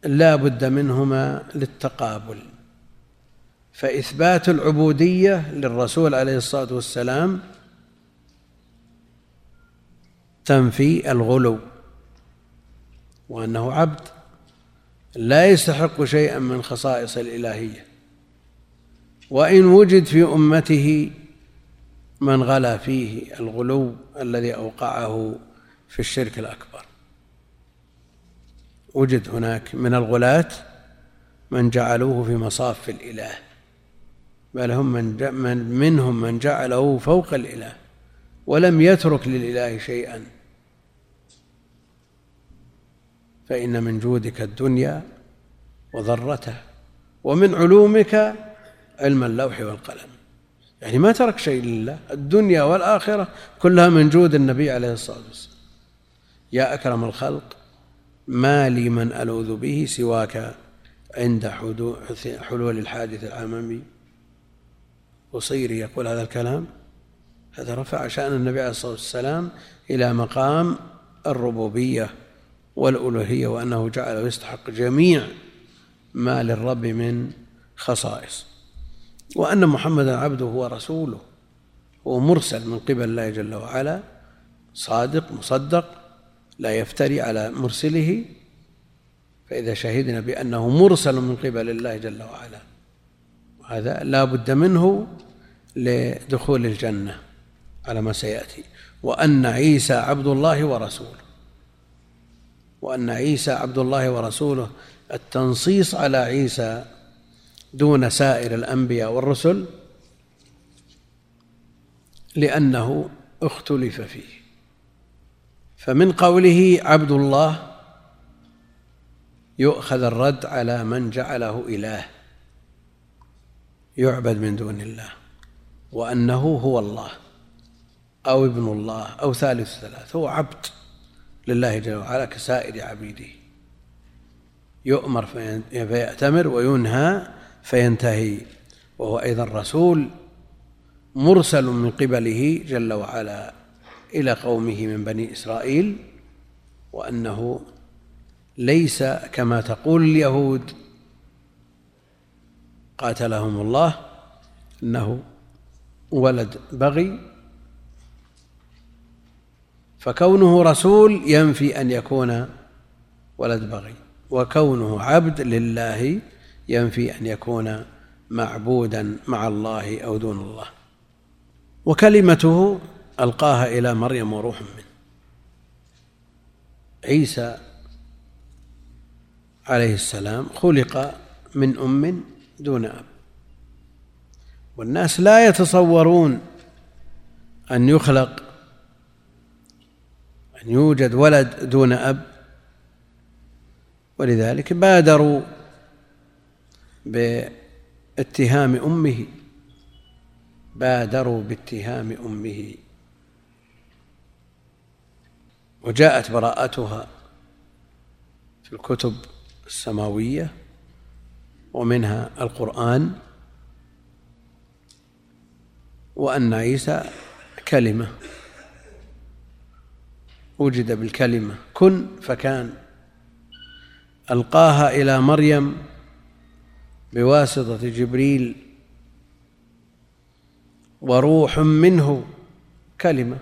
لا بد منهما للتقابل. فإثبات العبودية للرسول عليه الصلاة والسلام تنفي الغلو وأنه عبد لا يستحق شيئا من خصائص الإلهية. وإن وجد في أمته من غلا فيه الغلو الذي أوقعه في الشرك الأكبر. وجد هناك من الغلاة من جعلوه في مصاف الإله بل هم من, من منهم من جعله فوق الإله ولم يترك للإله شيئا. فإن من جودك الدنيا وضرته ومن علومك علم اللوح والقلم. يعني ما ترك شيء لله الدنيا والآخرة كلها من جود النبي عليه الصلاة والسلام. يا أكرم الخلق ما لي من ألوذ به سواك عند حلول الحادث العممي وصيري يقول هذا الكلام. هذا رفع شأن النبي عليه الصلاة والسلام إلى مقام الربوبية والألوهية وأنه جعله يستحق جميع ما للرب من خصائص. وأن محمدا عبده ورسوله هو مرسل من قبل الله جل وعلا صادق مصدق لا يفتري على مرسله فإذا شهدنا بأنه مرسل من قبل الله جل وعلا هذا لا بد منه لدخول الجنة على ما سيأتي. وأن عيسى عبد الله ورسوله وأن عيسى عبد الله ورسوله التنصيص على عيسى دون سائر الأنبياء والرسل لأنه اختلف فيه. فمن قوله عبد الله يؤخذ الرد على من جعله إله يعبد من دون الله وأنه هو الله أو ابن الله أو ثالث ثلاث هو عبد لله جل وعلا كسائر عبيده. يؤمر فيأتمر وينهى فينتهي وهو أيضا رسول مرسل من قبله جل وعلا. إلى قومه من بني إسرائيل وأنه ليس كما تقول اليهود قاتلهم الله أنه ولد بغي. فكونه رسول ينفي أن يكون ولد بغي وكونه عبد لله ينفي أن يكون معبودا مع الله أو دون الله. وكلمته ألقاها إلى مريم وروح منه. عيسى عليه السلام خلق من أم دون أب. والناس لا يتصورون أن يخلق أن يوجد ولد دون أب. ولذلك بادروا باتهام أمه. بادروا باتهام أمه. وجاءت براءتها في الكتب السماوية ومنها القرآن وأن عيسى كلمة وجد بالكلمة كن فكان. ألقاها إلى مريم بواسطة جبريل وروح منه كلمة.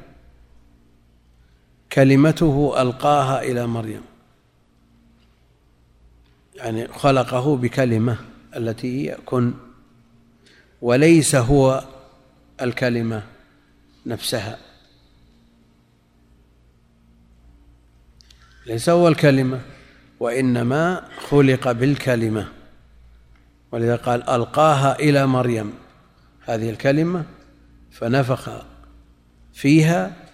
كلمته ألقاها إلى مريم. يعني خلقه بكلمة التي هي كن وليس هو الكلمة نفسها. ليس هو الكلمة وإنما خلق بالكلمة. ولذا قال ألقاها إلى مريم. هذه الكلمة فنفخ فيها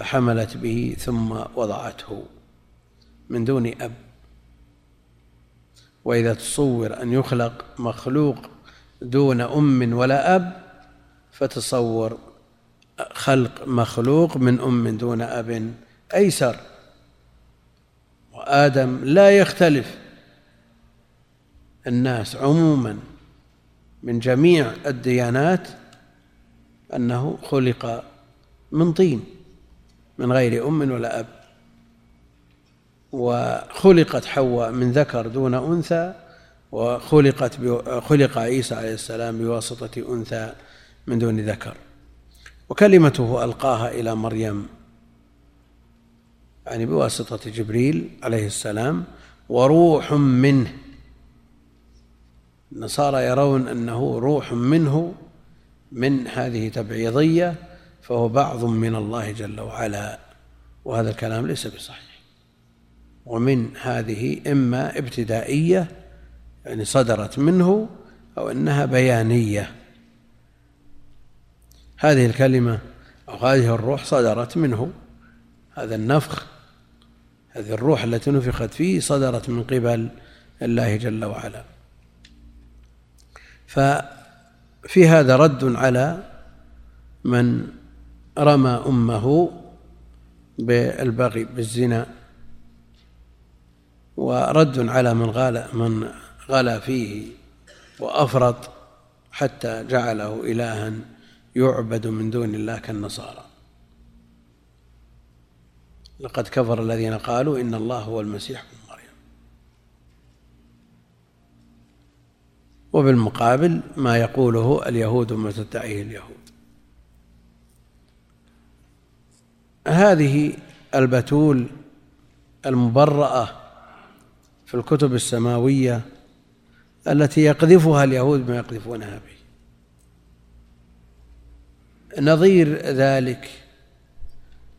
فحملت به ثم وضعته من دون أب. وإذا تصور أن يخلق مخلوق دون أم ولا أب فتصور خلق مخلوق من أم دون أب أيسر. وآدم لا يختلف. الناس عموما من جميع الديانات أنه خلق من طين. من غير أم ولا أب. وخلقت حواء من ذكر دون أنثى وخلقت خلق عيسى عليه السلام بواسطة أنثى من دون ذكر. وكلمته ألقاها إلى مريم يعني بواسطة جبريل عليه السلام وروح منه. النصارى يرون أنه روح منه من هذه تبعيضية فهو بعض من الله جل وعلا وهذا الكلام ليس بصحيح. ومن هذه إما ابتدائية يعني صدرت منه أو أنها بيانية. هذه الكلمة أو هذه الروح صدرت منه. هذا النفخ هذه الروح التي نفخت فيه صدرت من قبل الله جل وعلا. ففي هذا رد على من رمى أمه بالبغي بالزنا ورد على من غال من غلا فيه وأفرط حتى جعله إلها يعبد من دون الله كالنصارى. لقد كفر الذين قالوا إن الله هو المسيح ابن مريم. وبالمقابل ما يقوله اليهود وما تدعيه اليهود. هذه البتول المبرأة في الكتب السماوية التي يقذفها اليهود بما يقذفونها به. نظير ذلك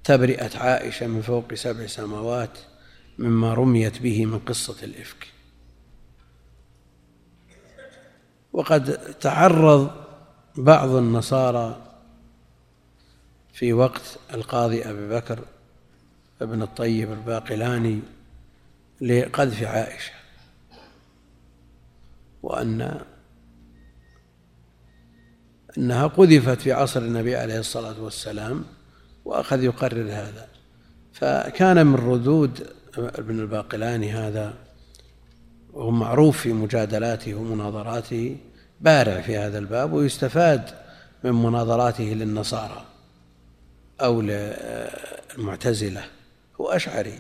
تبرئة عائشة من فوق سبع سماوات مما رميت به من قصة الإفك. وقد تعرض بعض النصارى في وقت القاضي أبي بكر ابن الطيب الباقلاني لقذف عائشة وأن أنها قذفت في عصر النبي عليه الصلاة والسلام وأخذ يقرر هذا. فكان من ردود ابن الباقلاني هذا وهو معروف في مجادلاته ومناظراته بارع في هذا الباب ويستفاد من مناظراته للنصارى. أو للمعتزلة هو أشعري.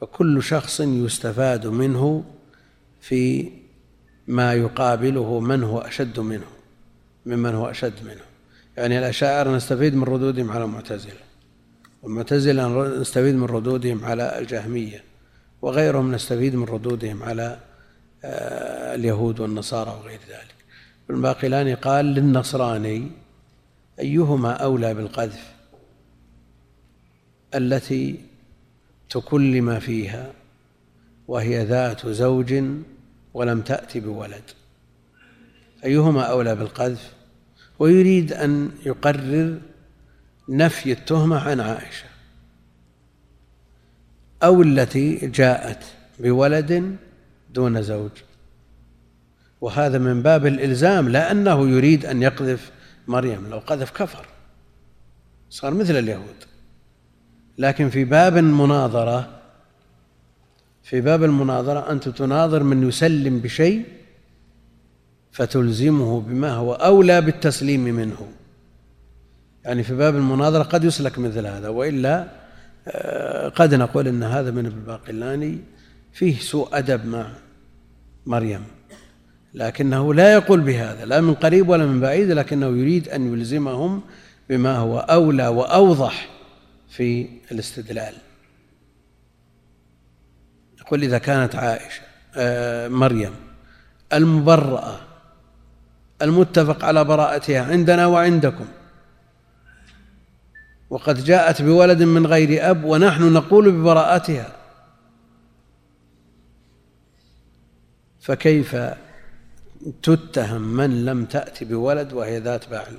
فكل شخص يستفاد منه في ما يقابله من هو أشد منه ممن هو أشد منه. يعني الأشاعرة نستفيد من ردودهم على المعتزلة والمعتزلة نستفيد من ردودهم على الجهمية وغيرهم نستفيد من ردودهم على آه، اليهود والنصارى وغير ذلك. الباقلاني قال للنصراني أيهما أولى بالقذف؟ التي تكلم فيها وهي ذات زوج ولم تأت بولد. أيهما أولى بالقذف؟ ويريد أن يقرر نفي التهمة عن عائشة. أو التي جاءت بولد دون زوج. وهذا من باب الإلزام لا أنه يريد أن يقذف مريم. لو قذف كفر. صار مثل اليهود. لكن في باب المناظرة في باب المناظرة أنت تناظر من يسلم بشيء فتلزمه بما هو أولى بالتسليم منه. يعني في باب المناظرة قد يسلك مثل هذا وإلا آه، قد نقول أن هذا من الباقلاني فيه سوء أدب مع مريم. لكنه لا يقول بهذا لا من قريب ولا من بعيد لكنه يريد أن يلزمهم بما هو أولى وأوضح في الاستدلال. يقول إذا كانت عائشة آه، مريم المبرأة المتفق على براءتها عندنا وعندكم وقد جاءت بولد من غير أب ونحن نقول ببراءتها فكيف تتهم من لم تأت بولد وهي ذات بعل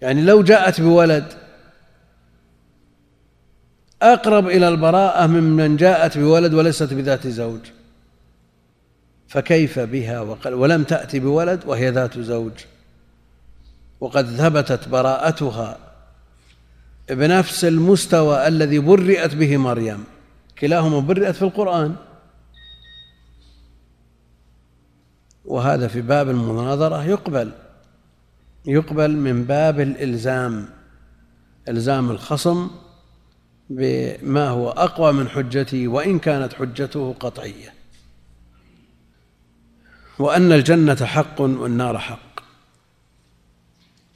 يعني لو جاءت بولد أقرب إلى البراءة ممن جاءت بولد وليست بذات زوج. فكيف بها ولم تأتي بولد وهي ذات زوج. وقد ثبتت براءتها بنفس المستوى الذي برئت به مريم. كلاهما برئت في القرآن. وهذا في باب المناظرة يقبل. يقبل من باب الإلزام إلزام الخصم بما هو أقوى من حجته وإن كانت حجته قطعية. وأن الجنة حق والنار حق.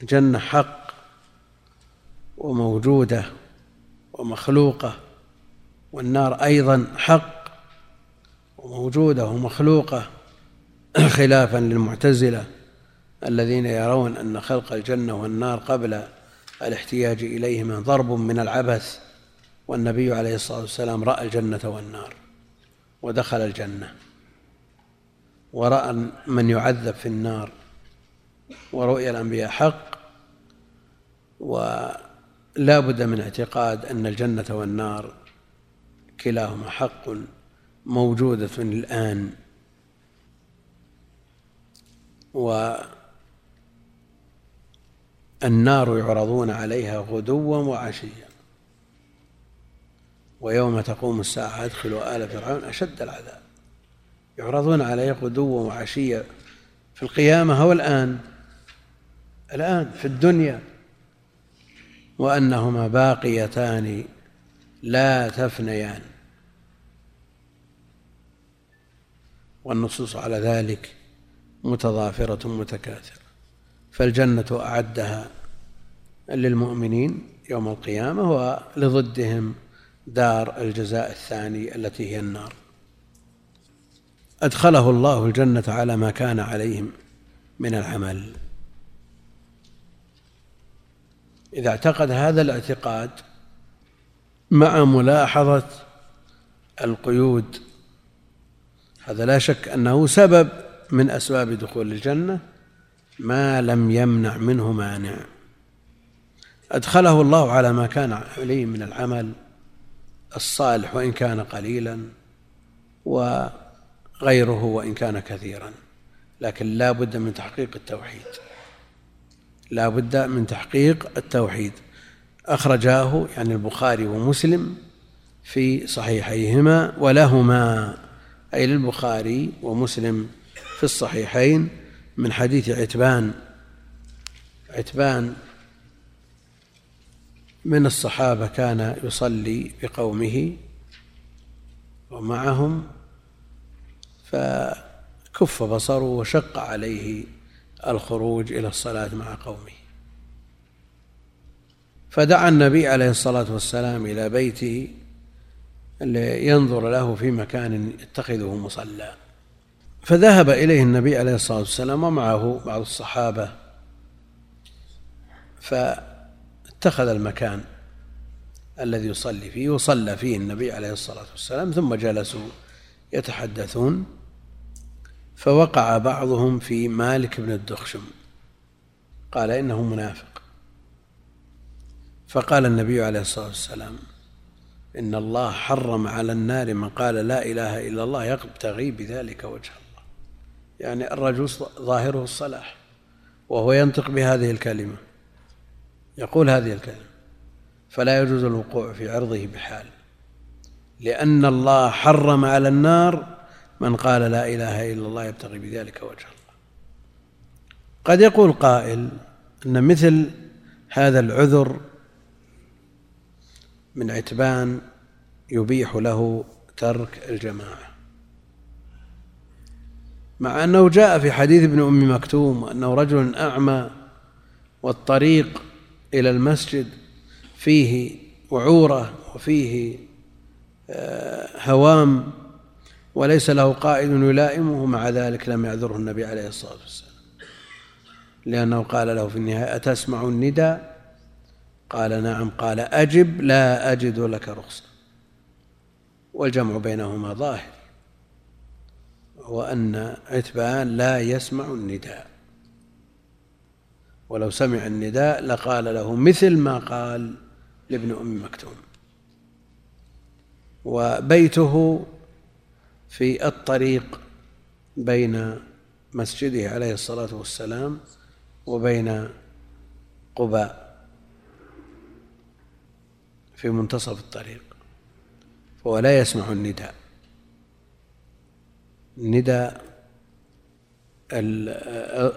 الجنة حق وموجودة ومخلوقة والنار أيضا حق وموجودة ومخلوقة خلافا للمعتزلة. الذين يرون أن خلق الجنة والنار قبل الاحتياج إليهما ضرب من العبث والنبي عليه الصلاة والسلام رأى الجنة والنار ودخل الجنة ورأى من يعذب في النار ورؤيا الأنبياء حق ولا بد من اعتقاد أن الجنة والنار كلاهما حق موجودة الآن. والنار يعرضون عليها غدوا وعشيا. ويوم تقوم الساعة أدخلوا آل فرعون أشد العذاب. يعرضون عليه غدوا وعشيا. في القيامة هو الآن الآن في الدنيا. وأنهما باقيتان لا تفنيان. والنصوص على ذلك متضافرة متكاثرة. فالجنة أعدها للمؤمنين يوم القيامة ولضدهم دار الجزاء الثاني التي هي النار. أدخله الله الجنة على ما كان عليهم من العمل. إذا اعتقد هذا الاعتقاد مع ملاحظة القيود هذا لا شك أنه سبب من أسباب دخول الجنة. ما لم يمنع منه مانع. أدخله الله على ما كان عليه من العمل الصالح وإن كان قليلا وغيره وإن كان كثيرا. لكن لا بد من تحقيق التوحيد. لا بد من تحقيق التوحيد. أخرجاه يعني البخاري ومسلم في صحيحيهما ولهما أي للبخاري ومسلم في الصحيحين. من حديث عتبان. عتبان من الصحابة كان يصلي بقومه ومعهم فكف بصره وشق عليه الخروج إلى الصلاة مع قومه. فدعا النبي عليه الصلاة والسلام إلى بيته لينظر له في مكان يتخذه مصلى. فذهب إليه النبي عليه الصلاة والسلام ومعه بعض الصحابة فاتخذ المكان الذي يصلي فيه وصلى فيه النبي عليه الصلاة والسلام ثم جلسوا يتحدثون فوقع بعضهم في مالك بن الدخشم قال إنه منافق. فقال النبي عليه الصلاة والسلام إن الله حرم على النار من قال لا إله إلا الله يبتغي بذلك وجه يعني الرجل ظاهره الصلاح وهو ينطق بهذه الكلمة يقول هذه الكلمة فلا يجوز الوقوع في عرضه بحال لأن الله حرم على النار من قال لا إله إلا الله يبتغي بذلك وجه الله. قد يقول قائل أن مثل هذا العذر من عتبان يبيح له ترك الجماعة. مع أنه جاء في حديث ابن أم مكتوم أنه رجل أعمى والطريق إلى المسجد فيه وعورة وفيه آه، هوام وليس له قائد يلائمه مع ذلك لم يعذره النبي عليه الصلاة والسلام. لأنه قال له في النهاية أتسمع النداء؟ قال نعم. قال أجب لا أجد لك رخصة. والجمع بينهما ظاهر. وأن عتبان لا يسمع النداء. ولو سمع النداء لقال له مثل ما قال لابن أم مكتوم. وبيته في الطريق بين مسجده عليه الصلاة والسلام وبين قباء في منتصف الطريق. فهو لا يسمع النداء. النداء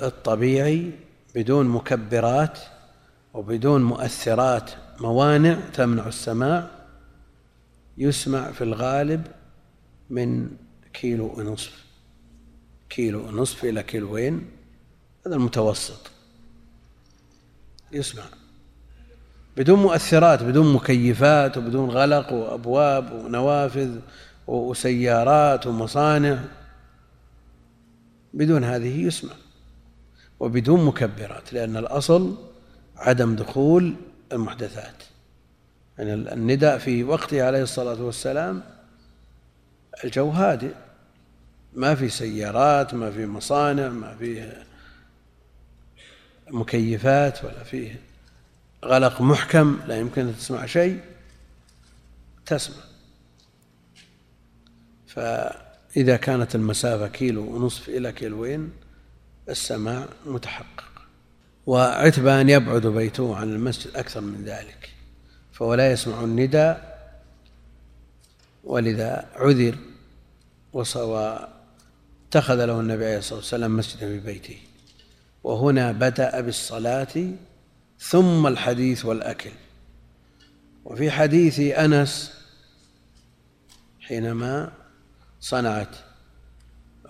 الطبيعي بدون مكبرات وبدون مؤثرات موانع تمنع السماع يسمع في الغالب من كيلو ونصف. كيلو ونصف إلى كيلوين هذا المتوسط. يسمع. بدون مؤثرات بدون مكيفات وبدون غلق وأبواب ونوافذ وسيارات ومصانع. بدون هذه يسمع وبدون مكبرات لأن الأصل عدم دخول المحدثات. يعني النداء في وقته عليه الصلاة والسلام الجو هادئ ما في سيارات ما في مصانع ما فيه مكيفات ولا فيه غلق محكم لا يمكن أن تسمع شيء تسمع. فإذا كانت المسافة كيلو ونصف إلى كيلوين السماع متحقق وعتبان يبعد بيته عن المسجد أكثر من ذلك فهو لا يسمع النداء ولذا عذر واتخذ له النبي عليه الصلاة والسلام مسجدا في بيته. وهنا بدأ بالصلاة ثم الحديث والأكل. وفي حديث أنس حينما صنعت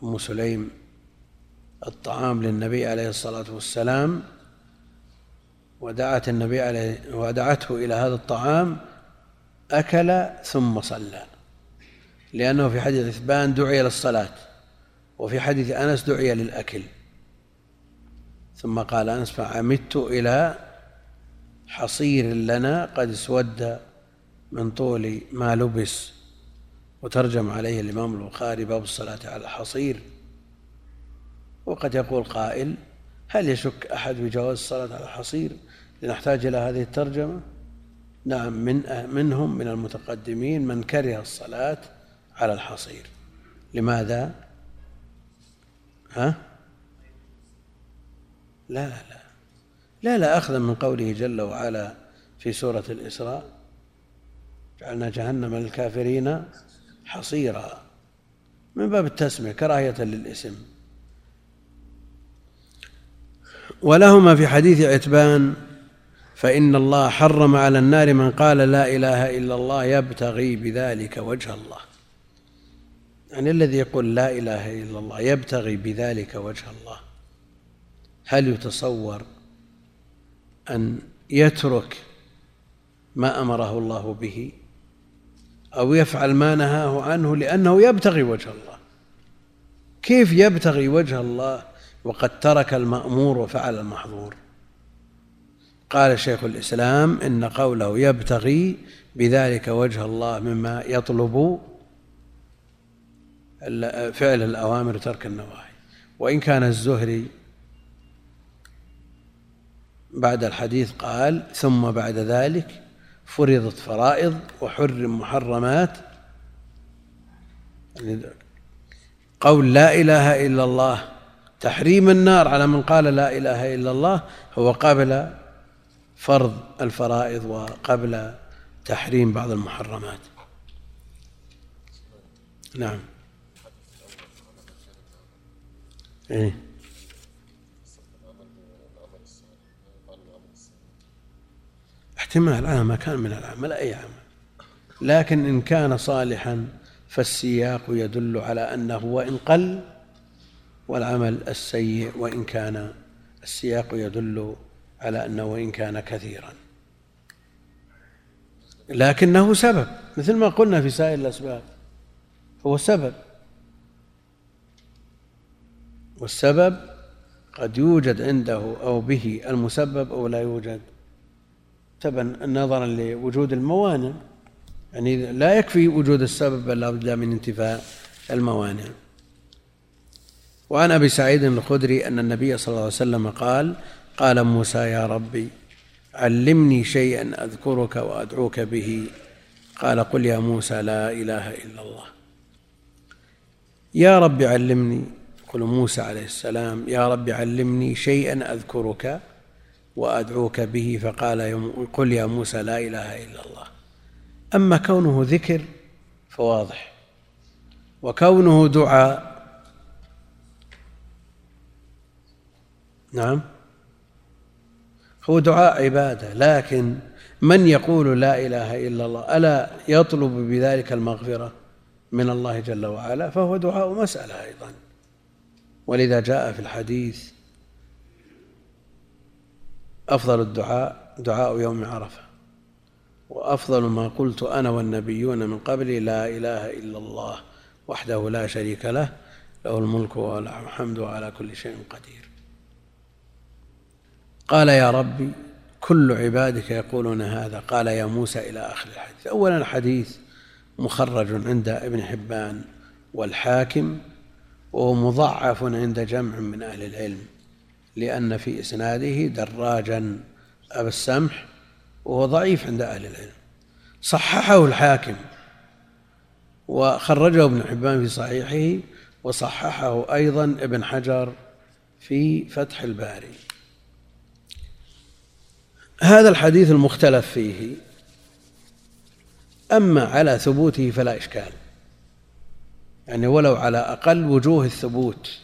أم سليم الطعام للنبي عليه الصلاة والسلام ودعت النبي عليه ودعته إلى هذا الطعام أكل ثم صلى. لأنه في حديث إثبان دعي للصلاة وفي حديث أنس دعي للأكل. ثم قال أنس فعمدت إلى حصير لنا قد اسود من طول ما لبس وترجم عليه الإمام البخاري باب الصلاة على الحصير. وقد يقول قائل هل يشك أحد بجواز الصلاة على الحصير؟ لنحتاج إلى هذه الترجمة؟ نعم من منهم من المتقدمين من كره الصلاة على الحصير. لماذا؟ ها؟ لا لا لا. لا لا أخذا من قوله جل وعلا في سورة الإسراء جعلنا جهنم للكافرين حصيرا من باب التسمية كراهية للإسم. ولهما في حديث عتبان فإن الله حرم على النار من قال لا إله إلا الله يبتغي بذلك وجه الله. يعني الذي يقول لا إله إلا الله يبتغي بذلك وجه الله. هل يتصور أن يترك ما أمره الله به؟ أو يفعل ما نهاه عنه لأنه يبتغي وجه الله. كيف يبتغي وجه الله؟ وقد ترك المأمور وفعل المحظور. قال شيخ الإسلام إن قوله يبتغي بذلك وجه الله مما يطلب فعل الأوامر وترك النواهي. وإن كان الزهري بعد الحديث قال ثم بعد ذلك فرضت فرائض وحرم محرمات. قول لا إله إلا الله تحريم النار على من قال لا إله إلا الله هو قبل فرض الفرائض وقبل تحريم بعض المحرمات. نعم. إيه. احتمال على ما كان من العمل أي عمل. لكن إن كان صالحا فالسياق يدل على أنه وإن قل والعمل السيء وإن كان السياق يدل على أنه وإن كان كثيرا. لكنه سبب مثل ما قلنا في سائر الأسباب هو سبب. والسبب قد يوجد عنده أو به المسبب أو لا يوجد. تبا نظرا لوجود الموانع يعني لا يكفي وجود السبب بل لابد من انتفاء الموانع. وعن أبي سعيد الخدري أن النبي صلى الله عليه وسلم قال قال موسى يا ربي علمني شيئا أذكرك وأدعوك به. قال قل يا موسى لا إله إلا الله. يا رب علمني. يقول موسى عليه السلام يا رب علمني شيئا أذكرك وأدعوك به فقال قل يا موسى لا إله إلا الله. أما كونه ذكر فواضح. وكونه دعاء نعم. هو دعاء عبادة لكن من يقول لا إله إلا الله ألا يطلب بذلك المغفرة من الله جل وعلا؟ فهو دعاء مسألة أيضا. ولذا جاء في الحديث أفضل الدعاء دعاء يوم عرفة. وأفضل ما قلت أنا والنبيون من قبلي لا إله إلا الله وحده لا شريك له له الملك وله الحمد على كل شيء قدير. قال يا ربي كل عبادك يقولون هذا. قال يا موسى إلى آخر الحديث. أولا الحديث مخرج عند ابن حبان والحاكم وهو عند جمع من أهل العلم. لأن في إسناده دراجا. أبا السمح وهو ضعيف عند أهل العلم. صححه الحاكم وخرجه ابن حبان في صحيحه وصححه أيضا ابن حجر في فتح الباري. هذا الحديث المختلف فيه. أما على ثبوته فلا إشكال. يعني ولو على أقل وجوه الثبوت.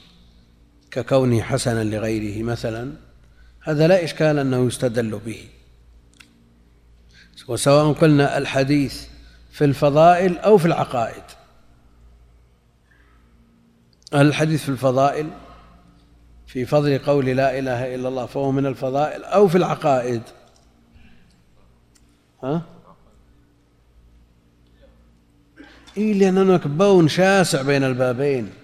ككونه حسنا لغيره مثلا هذا لا إشكال أنه يستدل به. وسواء قلنا الحديث في الفضائل أو في العقائد. الحديث في الفضائل في فضل قول لا إله إلا الله فهو من الفضائل أو في العقائد. ها؟ إيه لأن هناك بون شاسع بين البابين.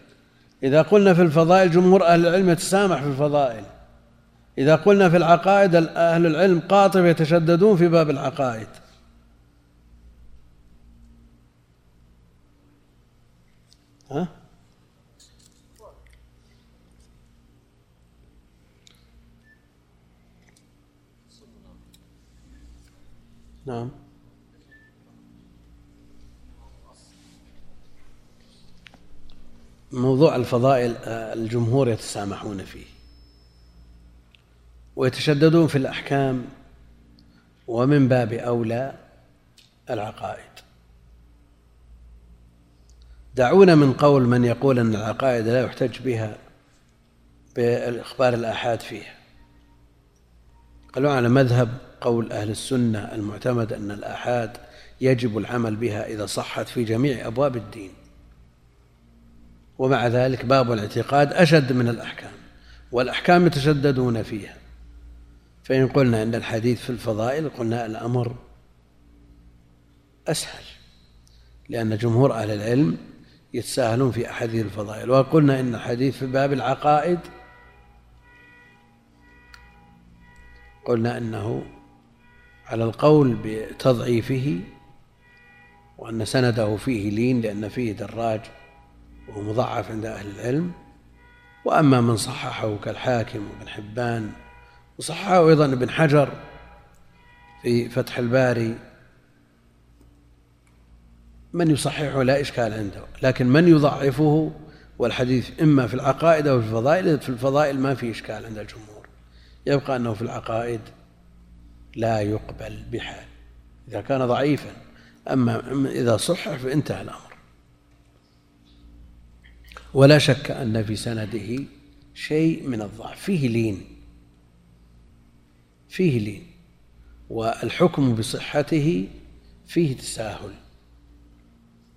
إذا قلنا في الفضائل جمهور أهل العلم يتسامح في الفضائل. إذا قلنا في العقائد أهل العلم قاطب يتشددون في باب العقائد. ها؟ نعم. موضوع الفضائل الجمهور يتسامحون فيه. ويتشددون في الأحكام ومن باب أولى العقائد. دعونا من قول من يقول أن العقائد لا يحتج بها بالإخبار الآحاد فيها. قالوا على مذهب قول أهل السنة المعتمد أن الآحاد يجب العمل بها إذا صحت في جميع أبواب الدين. ومع ذلك باب الاعتقاد أشد من الأحكام والأحكام يتشددون فيها. فإن قلنا أن الحديث في الفضائل قلنا الأمر أسهل لأن جمهور أهل العلم يتساهلون في أحاديث الفضائل وقلنا إن الحديث في باب العقائد قلنا أنه على القول بتضعيفه وأن سنده فيه لين لأن فيه دراج. وهو مضعف عند أهل العلم. وأما من صححه كالحاكم وابن حبان وصححه أيضا ابن حجر في فتح الباري. من يصححه لا إشكال عنده لكن من يضعفه والحديث إما في العقائد أو في الفضائل في الفضائل ما في إشكال عند الجمهور. يبقى أنه في العقائد لا يقبل بحال إذا كان ضعيفا. أما إذا صح فانتهى الأمر. ولا شك أن في سنده شيء من الضعف. فيه لين. فيه لين. والحكم بصحته فيه تساهل.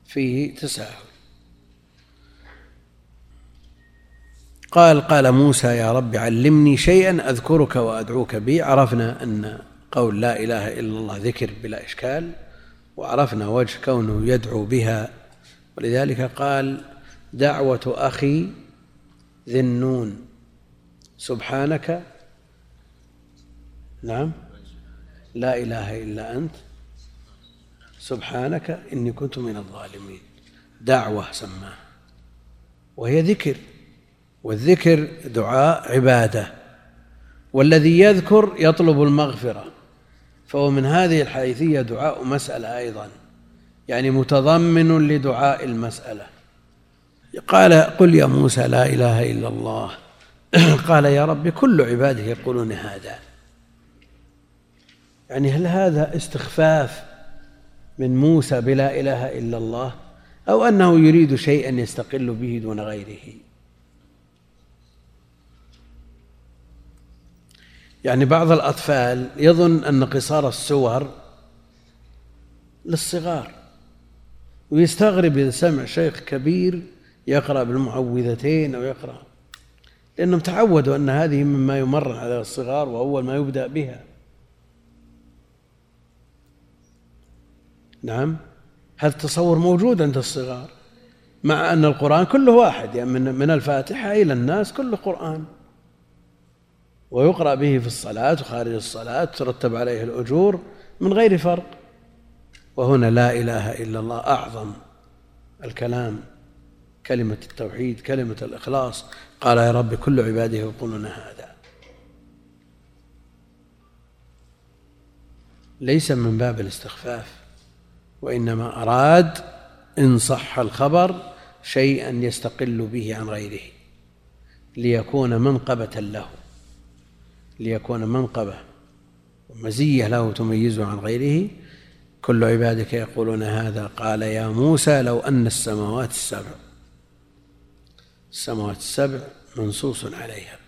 فيه تساهل. قال قال موسى يا رب علمني شيئا أذكرك وأدعوك به عرفنا أن قول لا إله إلا الله ذكر بلا إشكال وعرفنا وجه كونه يدعو بها. ولذلك قال دعوة أخي ذي النون. سبحانك. نعم. لا إله إلا أنت. سبحانك. إني كنت من الظالمين. دعوة سماها. وهي ذكر. والذكر دعاء عبادة. والذي يذكر يطلب المغفرة. فهو من هذه الحيثية دعاء مسألة أيضا. يعني متضمن لدعاء المسألة. قال قل يا موسى لا إله إلا الله. قال يا رب كل عباده يقولون هذا. يعني هل هذا استخفاف من موسى بلا إله إلا الله؟ أو أنه يريد شيئا يستقل به دون غيره؟ يعني بعض الأطفال يظن أن قصار السور للصغار ويستغرب إذا سمع شيخ كبير يقرأ بالمعوذتين أو يقرأ لأنهم تعودوا أن هذه مما يمرن على الصغار وأول ما يبدأ بها. نعم. هذا التصور موجود عند الصغار مع أن القرآن كله واحد يعني من من الفاتحة إلى الناس كله قرآن. ويقرأ به في الصلاة وخارج الصلاة ترتب عليه الأجور من غير فرق. وهنا لا إله إلا الله أعظم الكلام. كلمة التوحيد كلمة الإخلاص. قال يا رب كل عباده يقولون هذا. ليس من باب الاستخفاف وإنما أراد إن صح الخبر شيئا يستقل به عن غيره. ليكون منقبة له ليكون منقبة ومزية له تميزه عن غيره. كل عبادك يقولون هذا. قال يا موسى لو أن السماوات السبع السماوات السبع منصوص عليها.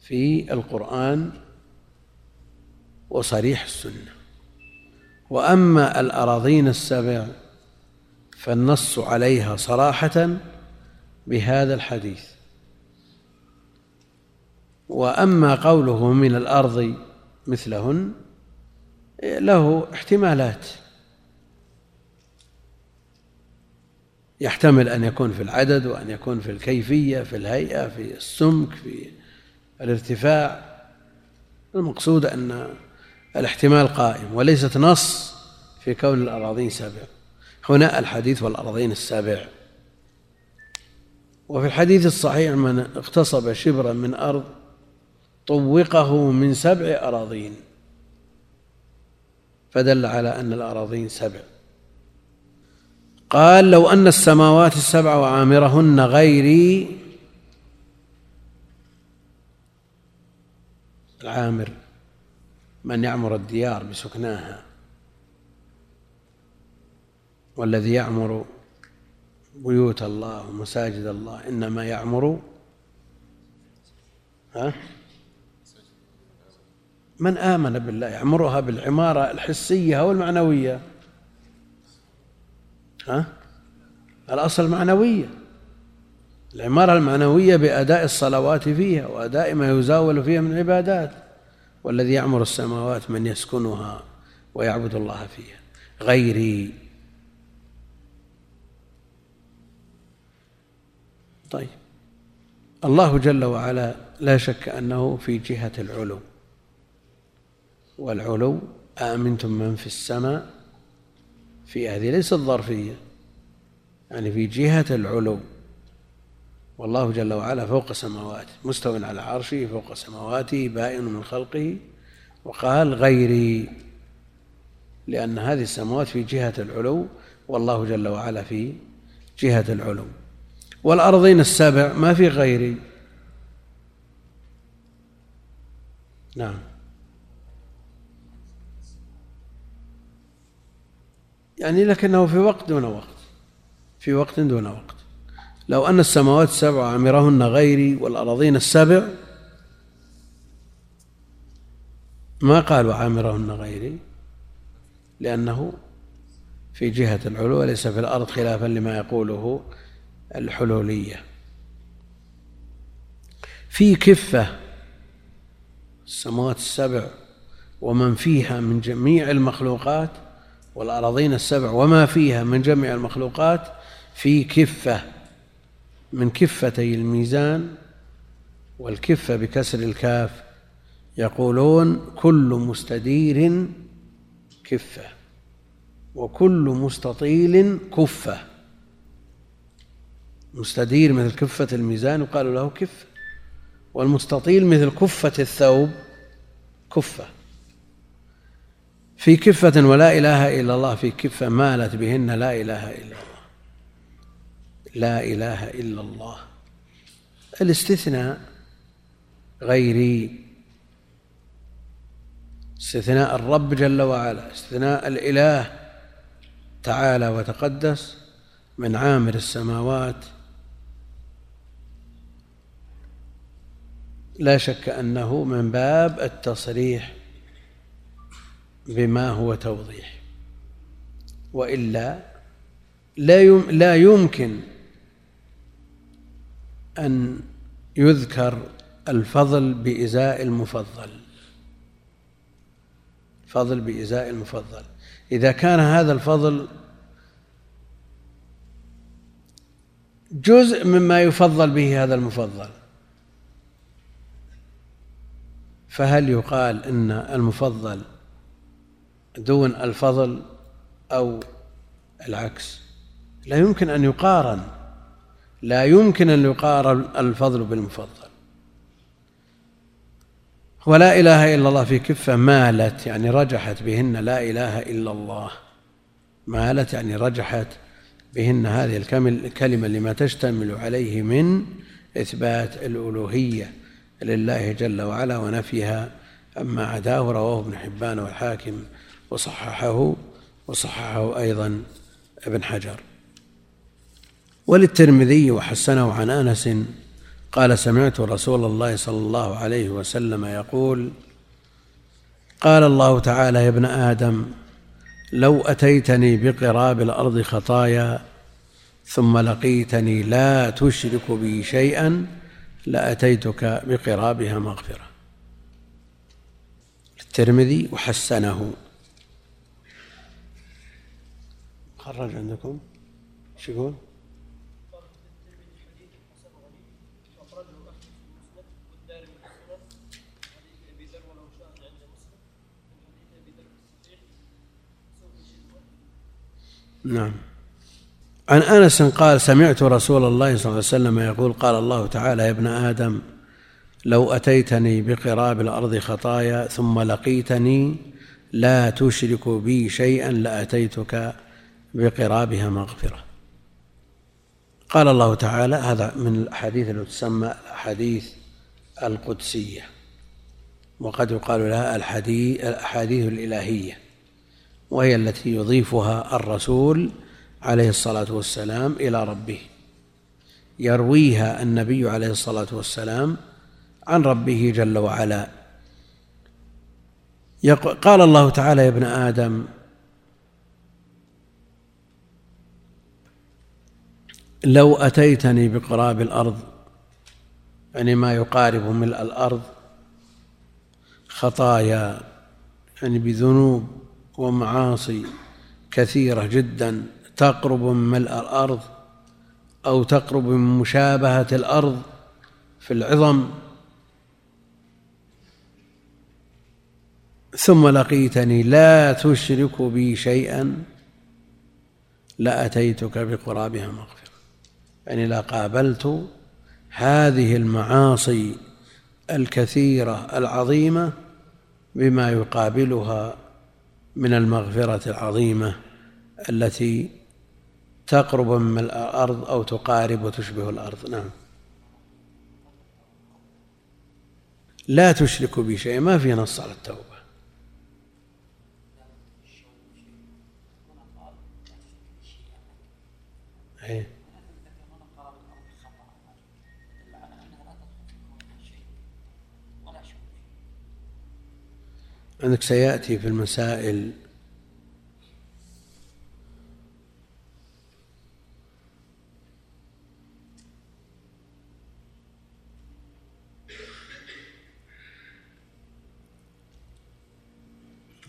في القرآن وصريح السنة. وأما الأراضين السبع فالنص عليها صراحة بهذا الحديث. وأما قوله من الأرض مثلهن له احتمالات. يحتمل أن يكون في العدد وأن يكون في الكيفية في الهيئة في السمك في الارتفاع. المقصود أن الاحتمال قائم وليست نص في كون الأراضين سبع هنا الحديث والأراضين السبع وفي الحديث الصحيح من اغتصب شبرا من أرض طوقه من سبع أراضين فدل على أن الأراضين سبع. قال لو أن السماوات السبع وعامرهن غيري العامر من يعمر الديار بسكناها والذي يعمر بيوت الله ومساجد الله إنما يعمر ها؟ من آمن بالله يعمرها بالعمارة الحسية أو المعنوية ها؟ الأصل معنوية. العمارة المعنوية بأداء الصلوات فيها وأداء ما يزاول فيها من عبادات والذي يعمر السماوات من يسكنها ويعبد الله فيها. غيري. طيب. الله جل وعلا لا شك أنه في جهة العلو. والعلو أأمنتم من في السماء في هذه ليست ظرفية يعني في جهة العلو. والله جل وعلا فوق سماواته مستو على عرشه فوق سماواته بائن من خلقه وقال غيري. لأن هذه السماوات في جهة العلو والله جل وعلا في جهة العلو. والأرضين السبع ما في غيري. نعم. يعني لكنه في وقت دون وقت في وقت دون وقت. لو أن السماوات السبع عمرهن غيري والأراضين السبع ما قالوا عامرهن غيري؟ لأنه في جهة العلو وليس في الأرض خلافا لما يقوله الحلولية. في كفة السماوات السبع ومن فيها من جميع المخلوقات والأراضين السبع وما فيها من جميع المخلوقات في كفة من كفتي الميزان والكفة بكسر الكاف. يقولون كل مستدير كفة وكل مستطيل كفة. مستدير مثل كفة الميزان يقال له كفة والمستطيل مثل كفة الثوب كفة. في كفة ولا إله إلا الله في كفة مالت بهن لا إله إلا الله. لا إله إلا الله. الاستثناء غيري. استثناء الرب جل وعلا. استثناء الإله تعالى وتقدس من عامر السماوات. لا شك أنه من باب التصريح. بما هو توضيح. وإلا لا لا يمكن أن يذكر الفضل بإزاء المفضل. فضل بإزاء المفضل. إذا كان هذا الفضل جزء مما يفضل به هذا المفضل فهل يقال إن المفضل دون الفضل أو العكس. لا يمكن أن يقارن لا يمكن أن يقارن الفضل بالمفضل. ولا إله إلا الله في كفة مالت يعني رجحت بهن لا إله إلا الله. مالت يعني رجحت بهن هذه الكلمة لما تشتمل عليه من إثبات الألوهية لله جل وعلا ونفيها. أما عداه رواه ابن حبان والحاكم وصححه وصححه أيضا ابن حجر. وللترمذي وحسنه عن أنس قال سمعت رسول الله صلى الله عليه وسلم يقول قال الله تعالى يا ابن آدم لو أتيتني بقراب الأرض خطايا ثم لقيتني لا تشرك بي شيئا لأتيتك بقرابها مغفرة. الترمذي وحسنه. خرج عندكم شو يقول؟ نعم عن أنس قال سمعت رسول الله صلى الله عليه وسلم يقول قال الله تعالى يا ابن آدم لو أتيتني بقراب الأرض خطايا ثم لقيتني لا تشرك بي شيئا لأتيتك بقرابها مغفرة. قال الله تعالى هذا من الأحاديث التي تسمى الأحاديث القدسية. وقد يقال لها الحديث الأحاديث الإلهية وهي التي يضيفها الرسول عليه الصلاة والسلام إلى ربه. يرويها النبي عليه الصلاة والسلام عن ربه جل وعلا. قال الله تعالى يا ابن آدم لو أتيتني بقراب الأرض يعني ما يقارب ملء الأرض خطايا يعني بذنوب ومعاصي كثيرة جدا تقرب من ملء الأرض أو تقرب من مشابهة الأرض في العظم. ثم لقيتني لا تشرك بي شيئا لأتيتك بقرابها مغفرة. يعني لقابلت هذه المعاصي الكثيرة العظيمة بما يقابلها من المغفرة العظيمة التي تقرب من الأرض أو تقارب وتشبه الأرض. نعم. لا تشرك بي شيء ما في نص على التوبة. إيه. عندك سيأتي في المسائل.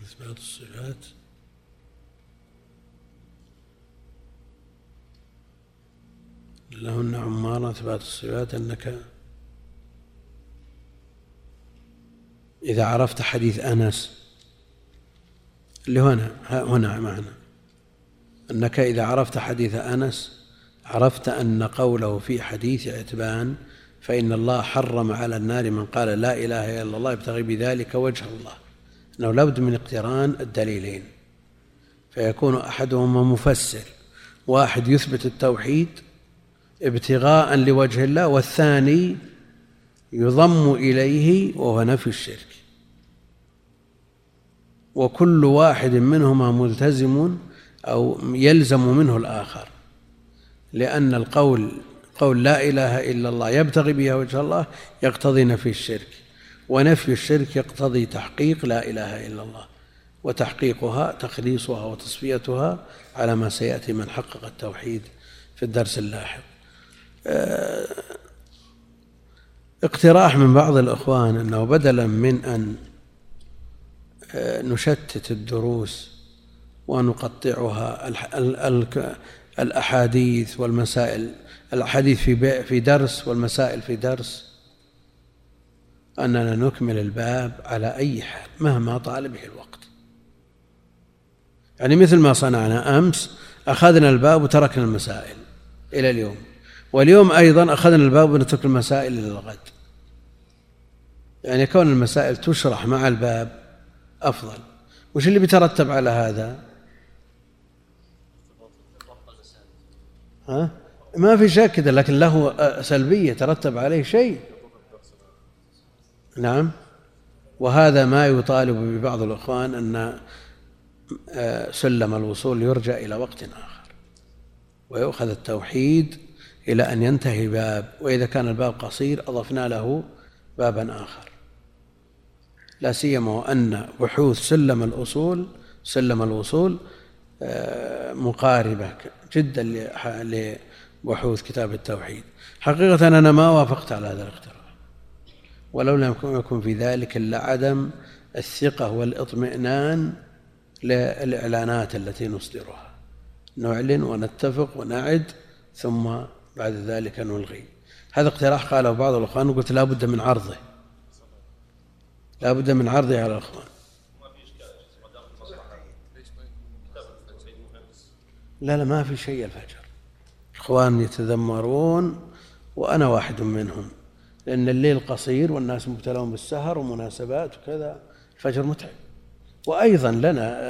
إثبات الصفات. لهن عمارة إثبات الصفات أنك إذا عرفت حديث أنس اللي هنا هنا معنا. أنك إذا عرفت حديث أنس عرفت أن قوله في حديث عتبان فإن الله حرم على النار من قال لا إله إلا الله يبتغي بذلك وجه الله. أنه لابد من اقتران الدليلين. فيكون أحدهما مفسر واحد يثبت التوحيد ابتغاء لوجه الله والثاني يضم إليه وهو نفي الشرك. وكل واحد منهما ملتزم أو يلزم منه الآخر لأن القول قول لا إله إلا الله يبتغي بها وجه الله يقتضي نفي الشرك ونفي الشرك يقتضي تحقيق لا إله إلا الله وتحقيقها تخليصها وتصفيتها على ما سيأتي من حقق التوحيد في الدرس اللاحق. آه، اقتراح من بعض الإخوان أنه بدلا من أن آه، نشتت الدروس ونقطعها الأحاديث والمسائل الأحاديث في في درس والمسائل في درس. أننا نكمل الباب على أي حال مهما طال به الوقت. يعني مثل ما صنعنا أمس أخذنا الباب وتركنا المسائل إلى اليوم. واليوم أيضا أخذنا الباب ونترك المسائل إلى الغد. يعني كون المسائل تشرح مع الباب أفضل. وش اللي بيترتب على هذا؟ ها؟ ما في شك كذا لكن له سلبية ترتب عليه شيء. نعم. وهذا ما يطالب ببعض الإخوان أن آه، سلم الوصول يرجع إلى وقت آخر. ويؤخذ التوحيد إلى أن ينتهي باب وإذا كان الباب قصير أضفنا له بابا آخر. لا سيما وأن بحوث سلم الأصول سلم الوصول آه، مقاربة جدا لبحوث كتاب التوحيد. حقيقة أنا ما وافقت على هذا الاقتراح. ولو لم يكن في ذلك إلا عدم الثقة والإطمئنان للإعلانات التي نصدرها. نعلن ونتفق ونعد ثم بعد ذلك نلغي. هذا اقتراح قاله بعض الأخوان وقلت لا بد من عرضه. لا بد من عرضه على الأخوان. لا لا ما في شيء الفجر. إخوان يتذمرون وأنا واحد منهم لأن الليل قصير والناس مبتلون بالسهر ومناسبات وكذا. الفجر متعب. وأيضا لنا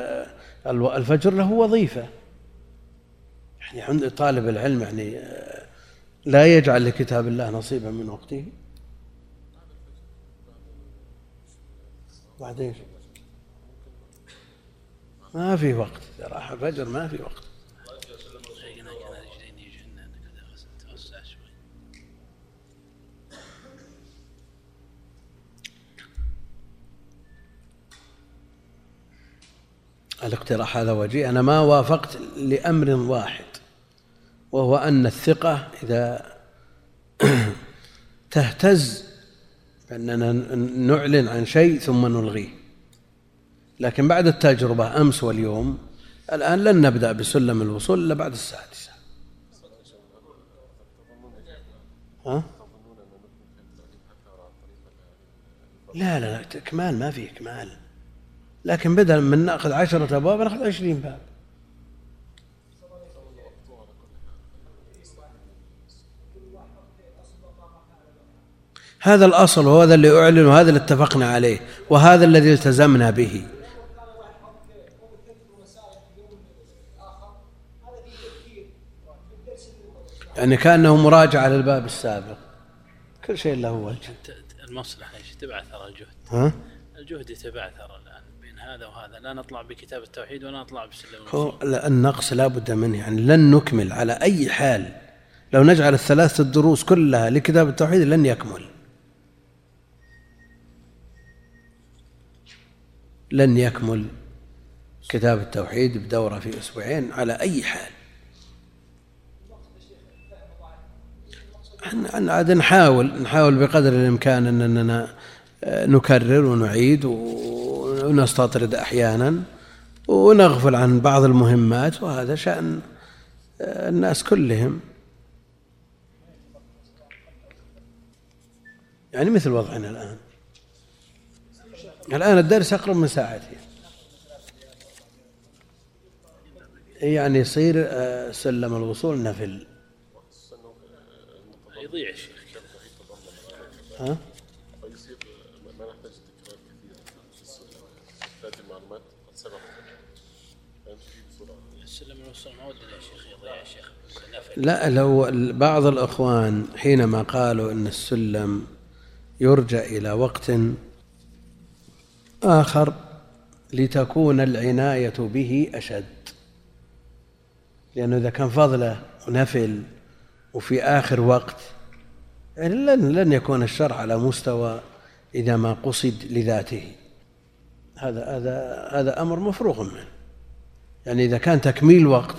آه، الفجر له وظيفة. يعني عند طالب العلم يعني آه، لا يجعل لكتاب الله نصيبا من وقته. بعد إيش؟ ما في وقت راح الفجر ما في وقت. الاقتراح هذا وجيه. أنا ما وافقت لأمر واحد. وهو أن الثقة إذا تهتز فإننا نعلن عن شيء ثم نلغيه. لكن بعد التجربة أمس واليوم الآن لن نبدأ بسلم الوصول إلا بعد السادسة ها؟ لا لا لا إكمال ما في إكمال. لكن بدل من نأخذ عشرة أبواب نأخذ عشرين باب. هذا الأصل وهذا اللي أعلن وهذا اللي اتفقنا عليه وهذا الذي التزمنا به. يعني كأنه مراجعة للباب السابق. كل شيء له وجه. المصلحة إيش؟ تبعثر الجهد. ها؟ الجهد يتبعثر الآن بين هذا وهذا. لا نطلع بكتاب التوحيد ولا نطلع بسلم هو النقص لا بد منه. يعني لن نكمل على أي حال. لو نجعل الثلاثة الدروس كلها لكتاب التوحيد لن يكمل. لن يكمل كتاب التوحيد بدورة في أسبوعين على أي حال. عاد نحاول نحاول بقدر الإمكان أننا نكرر ونعيد ونستطرد أحيانا ونغفل عن بعض المهمات وهذا شأن الناس كلهم. يعني مثل وضعنا الآن. الآن الدرس أقرب من ساعتين يعني يصير آه، سلم الوصول نفل. يضيع الشيخ ها؟ لا لو بعض الأخوان حينما قالوا أن السلم يرجع إلى وقت آخر لتكون العناية به أشد. لأنه إذا كان فضله ونفل وفي آخر وقت يعني لن لن يكون الشرع على مستوى إذا ما قصد لذاته. هذا هذا هذا أمر مفروغ منه. يعني إذا كان تكميل وقت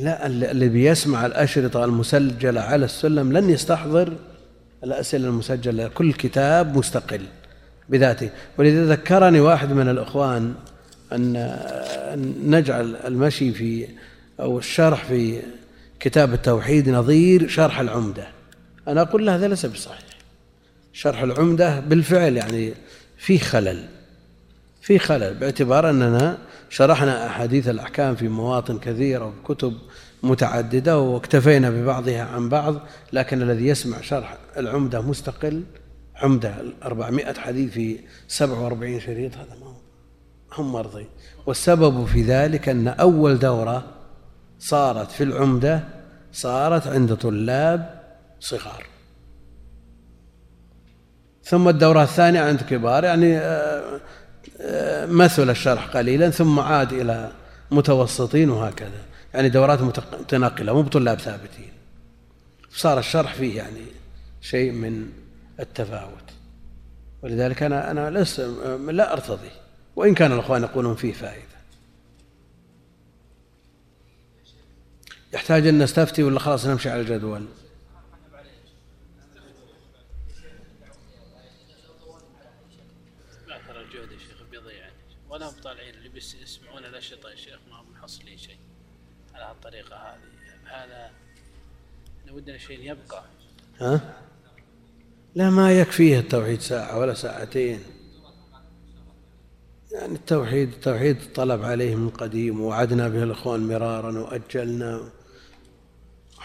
لا اللي بيسمع الأشرطة المسجلة على السلم لن يستحضر الأسئلة المسجلة. كل كتاب مستقل بذاته. ولذا ذكرني واحد من الإخوان أن نجعل المشي في أو الشرح في كتاب التوحيد نظير شرح العمدة. أنا أقول له هذا ليس بصحيح. شرح العمدة بالفعل يعني فيه خلل في خلل باعتبار أننا شرحنا أحاديث الأحكام في مواطن كثيرة وكتب متعددة واكتفينا ببعضها عن بعض لكن الذي يسمع شرح العمدة مستقل. عمدة 400 حديث في 47 شريط هذا ما هم مرضي. والسبب في ذلك أن أول دورة صارت في العمدة صارت عند طلاب صغار. ثم الدورة الثانية عند كبار يعني آه، مثل الشرح قليلا ثم عاد إلى متوسطين وهكذا. يعني دورات متنقلة مو بطلاب ثابتين. صار الشرح فيه يعني شيء من التفاوت. ولذلك أنا أنا لست لا أرتضي. وإن كان الأخوان يقولون فيه فائدة. يحتاج أن نستفتي ولا خلاص نمشي على الجدول ولا هم طالعين اللي بيسمعون الأشرطة يا شيخ ما هم محصلين شيء على الطريقة هذه هذا ودنا شيء يبقى. ها؟ لا ما يكفيه التوحيد ساعة ولا ساعتين. يعني التوحيد التوحيد طلب عليه من قديم ووعدنا به الإخوان مرارا وأجلنا.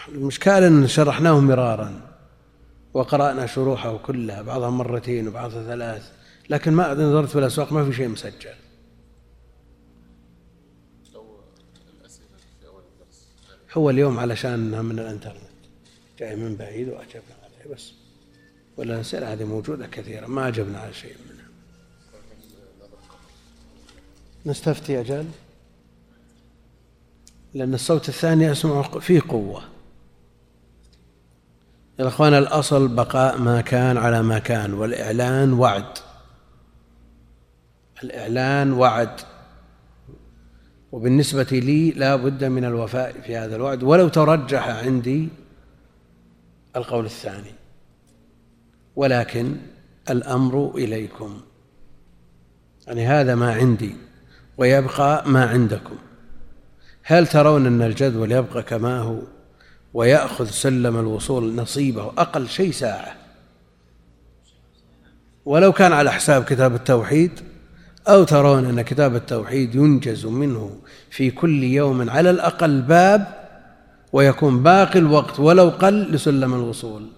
المشكلة أن شرحناه مرارا وقرأنا شروحه كلها بعضها مرتين وبعضها ثلاث لكن ما نظرت في الأسواق ما في شيء مسجل. هو اليوم علشان من الإنترنت. جاي من بعيد وأجبنا عليه بس. ولا الاسئله هذه موجودة كثيرا ما أجبنا على شيء منها. نستفتي أجل لأن الصوت الثاني أسمع فيه قوة. يا إخوان الأصل بقاء ما كان على ما كان والإعلان وعد. الإعلان وعد. وبالنسبة لي لا بد من الوفاء في هذا الوعد. ولو ترجح عندي القول الثاني. ولكن الأمر إليكم. يعني هذا ما عندي ويبقى ما عندكم. هل ترون أن الجدول يبقى كما هو ويأخذ سلم الوصول نصيبه أقل شيء ساعة؟ ولو كان على حساب كتاب التوحيد أو ترون أن كتاب التوحيد ينجز منه في كل يوم على الأقل باب ويكون باقي الوقت ولو قل لسلم الوصول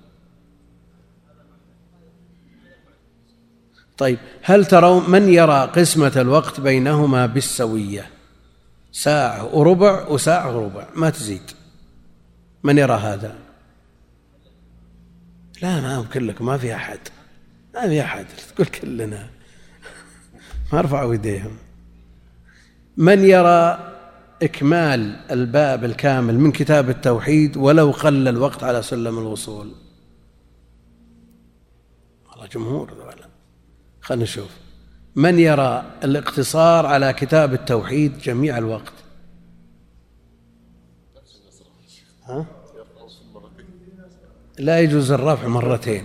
طيب هل ترون من يرى قسمة الوقت بينهما بالسوية؟ ساعة وربع وساعة وربع ما تزيد. من يرى هذا؟ لا ما هو كلكم ما في أحد. ما في أحد تقول كلنا. ما رفعوا إيديهم. من يرى إكمال الباب الكامل من كتاب التوحيد ولو قل الوقت على سلم الوصول. والله جمهور خلنا نشوف. من يرى الاقتصار على كتاب التوحيد جميع الوقت؟ ها؟ لا يجوز الرفع مرتين.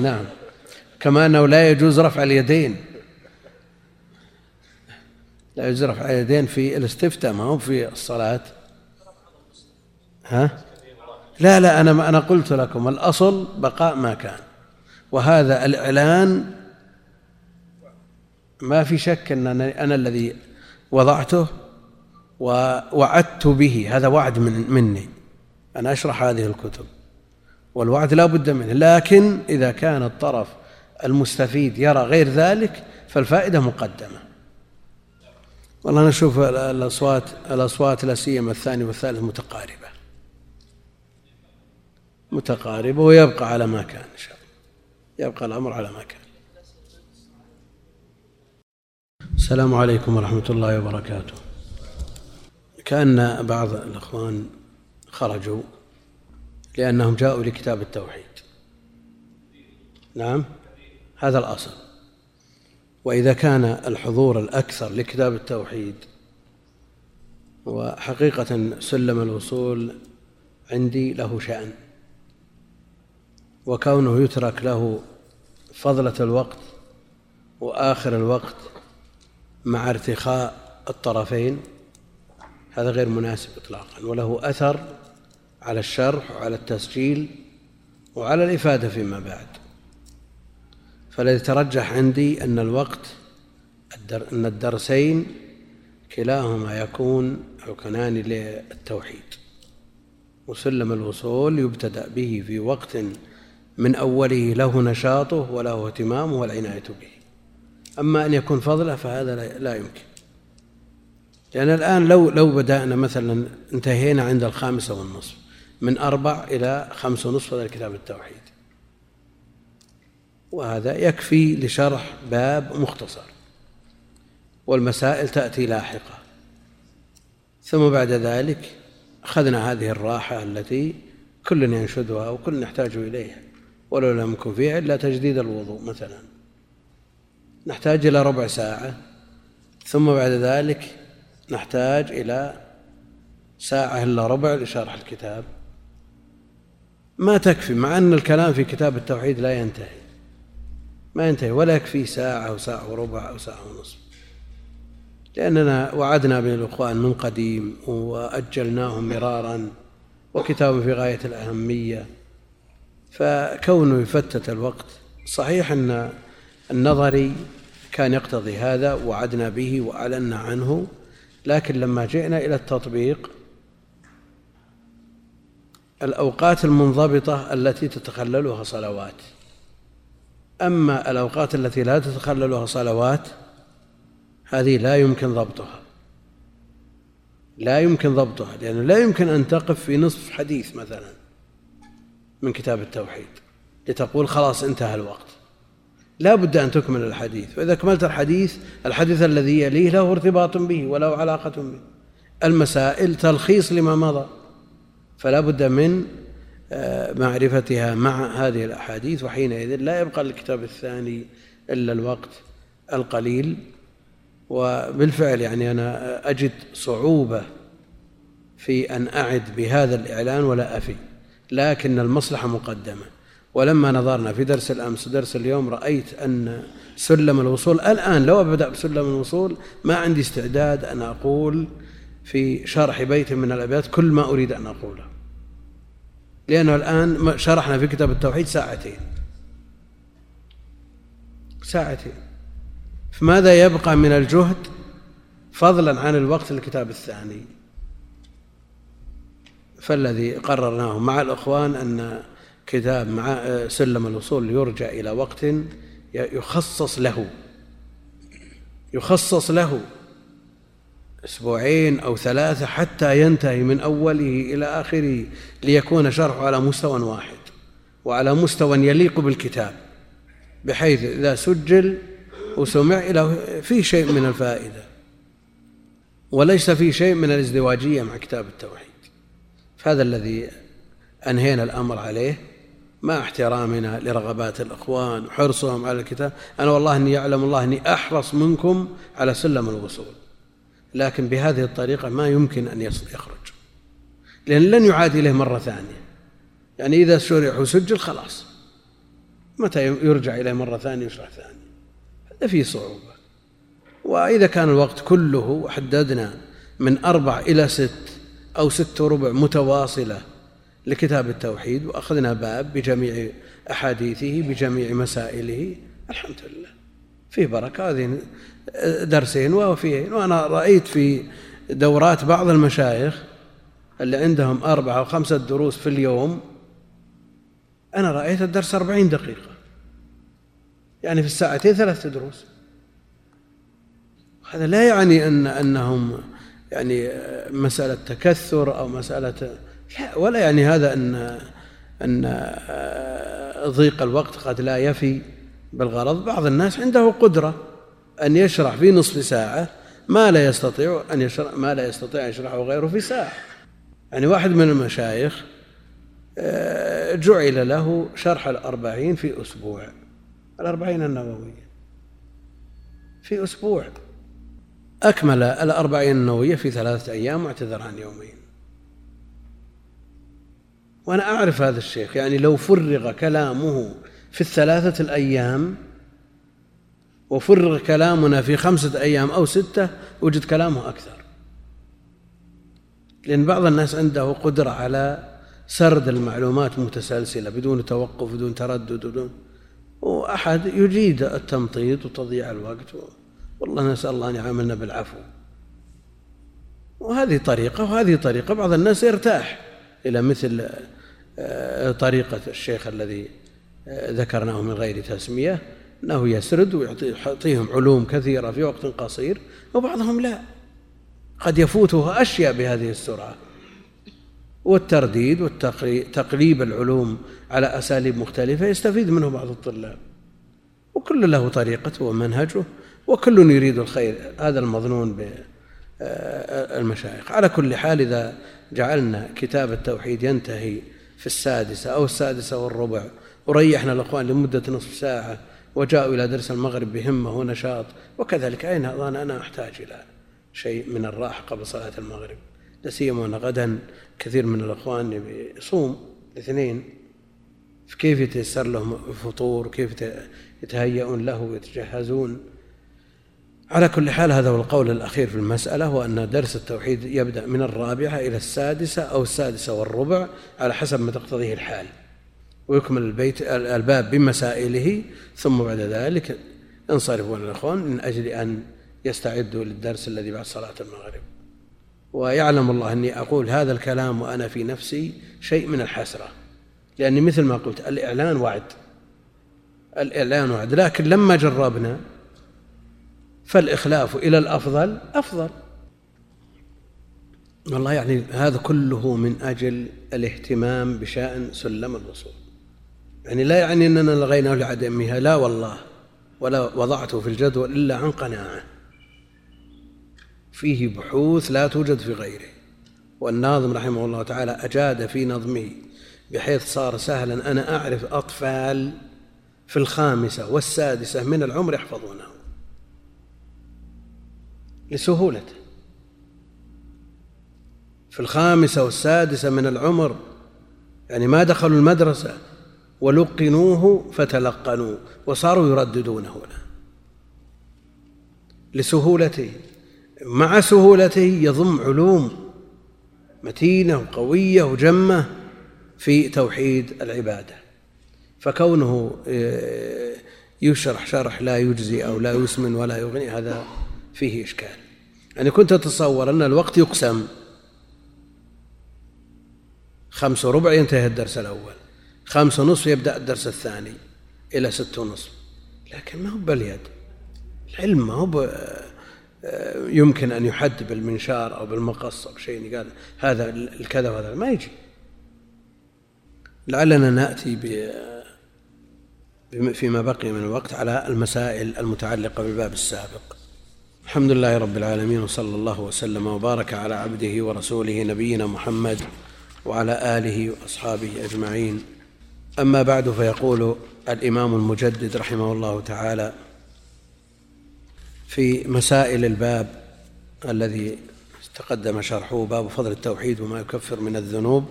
نعم. كما أنه لا يجوز رفع اليدين. لا يجوز رفع اليدين في الاستفتاء ما هو في الصلاة. ها؟ لا لا أنا أنا قلت لكم الأصل بقاء ما كان. وهذا الإعلان ما في شك أن أنا الذي وضعته ووعدت به. هذا وعد من مني. أن أشرح هذه الكتب. والوعد لا بد منه. لكن إذا كان الطرف المستفيد يرى غير ذلك فالفائدة مقدمة. والله نشوف الأصوات الأصوات لا سيما الثاني والثالث متقاربة. متقاربة ويبقى على ما كان إن شاء الله. يبقى الأمر على ما كان. السلام عليكم ورحمة الله وبركاته. كأن بعض الأخوان خرجوا لأنهم جاءوا لكتاب التوحيد. نعم؟ هذا الأصل. وإذا كان الحضور الأكثر لكتاب التوحيد وحقيقة سلم الوصول عندي له شأن وكونه يترك له فضلة الوقت وآخر الوقت مع ارتخاء الطرفين هذا غير مناسب إطلاقا وله أثر على الشرح وعلى التسجيل وعلى الإفادة فيما بعد. فالذي ترجح عندي أن الوقت أن الدرسين كلاهما يكون ركنان للتوحيد. وسلم الوصول يبتدأ به في وقت من أوله له نشاطه وله اهتمامه والعناية به. أما أن يكون فضله فهذا لا يمكن. لأن الآن لو لو بدأنا مثلا انتهينا عند الخامسة والنصف من أربع إلى خمس ونصف هذا كتاب التوحيد. وهذا يكفي لشرح باب مختصر. والمسائل تأتي لاحقة. ثم بعد ذلك أخذنا هذه الراحة التي كل ينشدها وكل يحتاج إليها. ولو لم يكن فيها إلا تجديد الوضوء مثلا. نحتاج إلى ربع ساعة. ثم بعد ذلك نحتاج إلى ساعة إلا ربع لشرح الكتاب. ما تكفي مع أن الكلام في كتاب التوحيد لا ينتهي. ما ينتهي ولا يكفي ساعة أو ساعة وربع أو ساعة ونصف. لأننا وعدنا بين الإخوان من قديم وأجلناهم مرارا وكتاب في غاية الأهمية. فكونه يفتت الوقت صحيح أن النظري كان يقتضي هذا وعدنا به وأعلنا عنه لكن لما جئنا إلى التطبيق الأوقات المنضبطة التي تتخللها صلوات. أما الأوقات التي لا تتخللها صلوات هذه لا يمكن ضبطها. لا يمكن ضبطها لأنه لا يمكن أن تقف في نصف حديث مثلا من كتاب التوحيد لتقول خلاص انتهى الوقت. لا بد أن تكمل الحديث وإذا كملت الحديث الحديث الذي يليه له ارتباط به وله علاقة به. المسائل تلخيص لما مضى فلا بد من معرفتها مع هذه الأحاديث وحينئذ لا يبقى الكتاب الثاني إلا الوقت القليل. وبالفعل يعني أنا أجد صعوبة في أن أعد بهذا الإعلان ولا أفي لكن المصلحة مقدمة. ولما نظرنا في درس الأمس ودرس اليوم رأيت أن سلم الوصول الآن لو أبدأ بسلم الوصول ما عندي استعداد أن أقول في شرح بيت من الأبيات كل ما أريد أن أقوله. لأنه الآن شرحنا في كتاب التوحيد ساعتين. ساعتين. فماذا يبقى من الجهد؟ فضلا عن الوقت الكتاب الثاني. فالذي قررناه مع الإخوان أن كتاب مع سلم الوصول يرجع إلى وقت يخصص له. يخصص له. أسبوعين أو ثلاثة حتى ينتهي من أوله إلى آخره ليكون شرحه على مستوى واحد وعلى مستوى يليق بالكتاب بحيث إذا سجل وسمع إلى فيه شيء من الفائدة وليس فيه شيء من الازدواجية مع كتاب التوحيد. فهذا الذي أنهينا الأمر عليه مع احترامنا لرغبات الإخوان وحرصهم على الكتاب. أنا والله أني يعلم الله أني أحرص منكم على سلم الوصول. لكن بهذه الطريقة ما يمكن أن يخرج. لأن لن يعاد إليه مرة ثانية. يعني إذا شرح وسجل خلاص. متى يرجع إليه مرة ثانية يشرح ثاني هذا فيه صعوبة. وإذا كان الوقت كله حددنا من أربع إلى ست أو ست وربع متواصلة لكتاب التوحيد وأخذنا باب بجميع أحاديثه بجميع مسائله الحمد لله. فيه بركة هذه درسين وفيهن وأنا رأيت في دورات بعض المشايخ اللي عندهم أربعة أو خمسة دروس في اليوم أنا رأيت الدرس أربعين دقيقة. يعني في الساعتين ثلاثة دروس. هذا لا يعني أن أنهم يعني مسألة تكثر أو مسألة لا ولا يعني هذا أن أن آه، ضيق الوقت قد لا يفي. بالغرض بعض الناس عنده قدرة أن يشرح في نصف ساعة ما لا يستطيع أن يشرح ما لا يستطيع أن يشرحه غيره في ساعة. يعني واحد من المشايخ آه، جعل له شرح الأربعين في أسبوع. الأربعين النووية. في أسبوع. أكمل الأربعين النووية في ثلاثة أيام واعتذر عن يومين. وأنا أعرف هذا الشيخ يعني لو فرغ كلامه في الثلاثة الأيام وفرغ كلامنا في خمسة أيام أو ستة وجد كلامه أكثر. لأن بعض الناس عنده قدرة على سرد المعلومات متسلسلة بدون توقف بدون تردد بدون وأحد يجيد التمطيط وتضييع الوقت. والله نسأل الله أن يعاملنا بالعفو. وهذه طريقة وهذه طريقة بعض الناس يرتاح إلى مثل آه، طريقة الشيخ الذي ذكرناه من غير تسمية أنه يسرد ويعطيهم علوم كثيرة في وقت قصير وبعضهم لا. قد يفوته أشياء بهذه السرعة. والترديد وتقليب العلوم على أساليب مختلفة يستفيد منه بعض الطلاب. وكل له طريقته ومنهجه وكل يريد الخير. هذا المظنون بالمشايخ. على كل حال إذا جعلنا كتاب التوحيد ينتهي في السادسة أو السادسة والربع وريحنا الأخوان لمدة نصف ساعة وجاءوا إلى درس المغرب بهمة ونشاط وكذلك. أين أنا أحتاج إلى شيء من الراحة قبل صلاة المغرب؟ لا سيما أن غدا كثير من الأخوان يصوم الاثنين. كيف يتيسر لهم الفطور؟ كيف يتهيئون له ويتجهزون؟ على كل حال هذا هو القول الأخير في المسألة هو أن درس التوحيد يبدأ من الرابعة إلى السادسة أو السادسة والربع على حسب ما تقتضيه الحال. ويكمل البيت الباب بمسائله ثم بعد ذلك ينصرفون الأخوان من أجل أن يستعدوا للدرس الذي بعد صلاة المغرب. ويعلم الله أني أقول هذا الكلام وأنا في نفسي شيء من الحسرة لأني مثل ما قلت الإعلان وعد الإعلان وعد لكن لما جربنا فالإخلاف إلى الأفضل أفضل. والله يعني هذا كله من أجل الاهتمام بشأن سلم الوصول يعني لا يعني أننا لغيناه لعدمها لا والله. ولا وضعته في الجدول إلا عن قناعة. فيه بحوث لا توجد في غيره. والناظم رحمه الله تعالى أجاد في نظمه بحيث صار سهلا. أنا أعرف أطفال في الخامسة والسادسة من العمر يحفظونه. لسهولته في الخامسة والسادسة من العمر يعني ما دخلوا المدرسة. ولقنوه فتلقنوه وصاروا يرددونه له لسهولته مع سهولته يضم علوم متينة وقوية وجمة في توحيد العبادة. فكونه آه، يشرح شرح لا يجزي أو لا يسمن ولا يغني هذا فيه إشكال. يعني كنت أتصور أن الوقت يقسم. خمس وربع ينتهي الدرس الأول. خمس ونصف يبدأ الدرس الثاني إلى ست ونصف. لكن ما هو باليد. العلم ما هو يمكن أن يحد بالمنشار أو بالمقص أو شيء قال هذا الكذا وهذا. ما يجي. لعلنا نأتي فيما بقي من الوقت على المسائل المتعلقة بالباب السابق. الحمد لله رب العالمين وصلى الله وسلم وبارك على عبده ورسوله نبينا محمد وعلى آله وأصحابه أجمعين. أما بعد فيقول الإمام المجدد رحمه الله تعالى في مسائل الباب الذي تقدم شرحه باب فضل التوحيد وما يكفر من الذنوب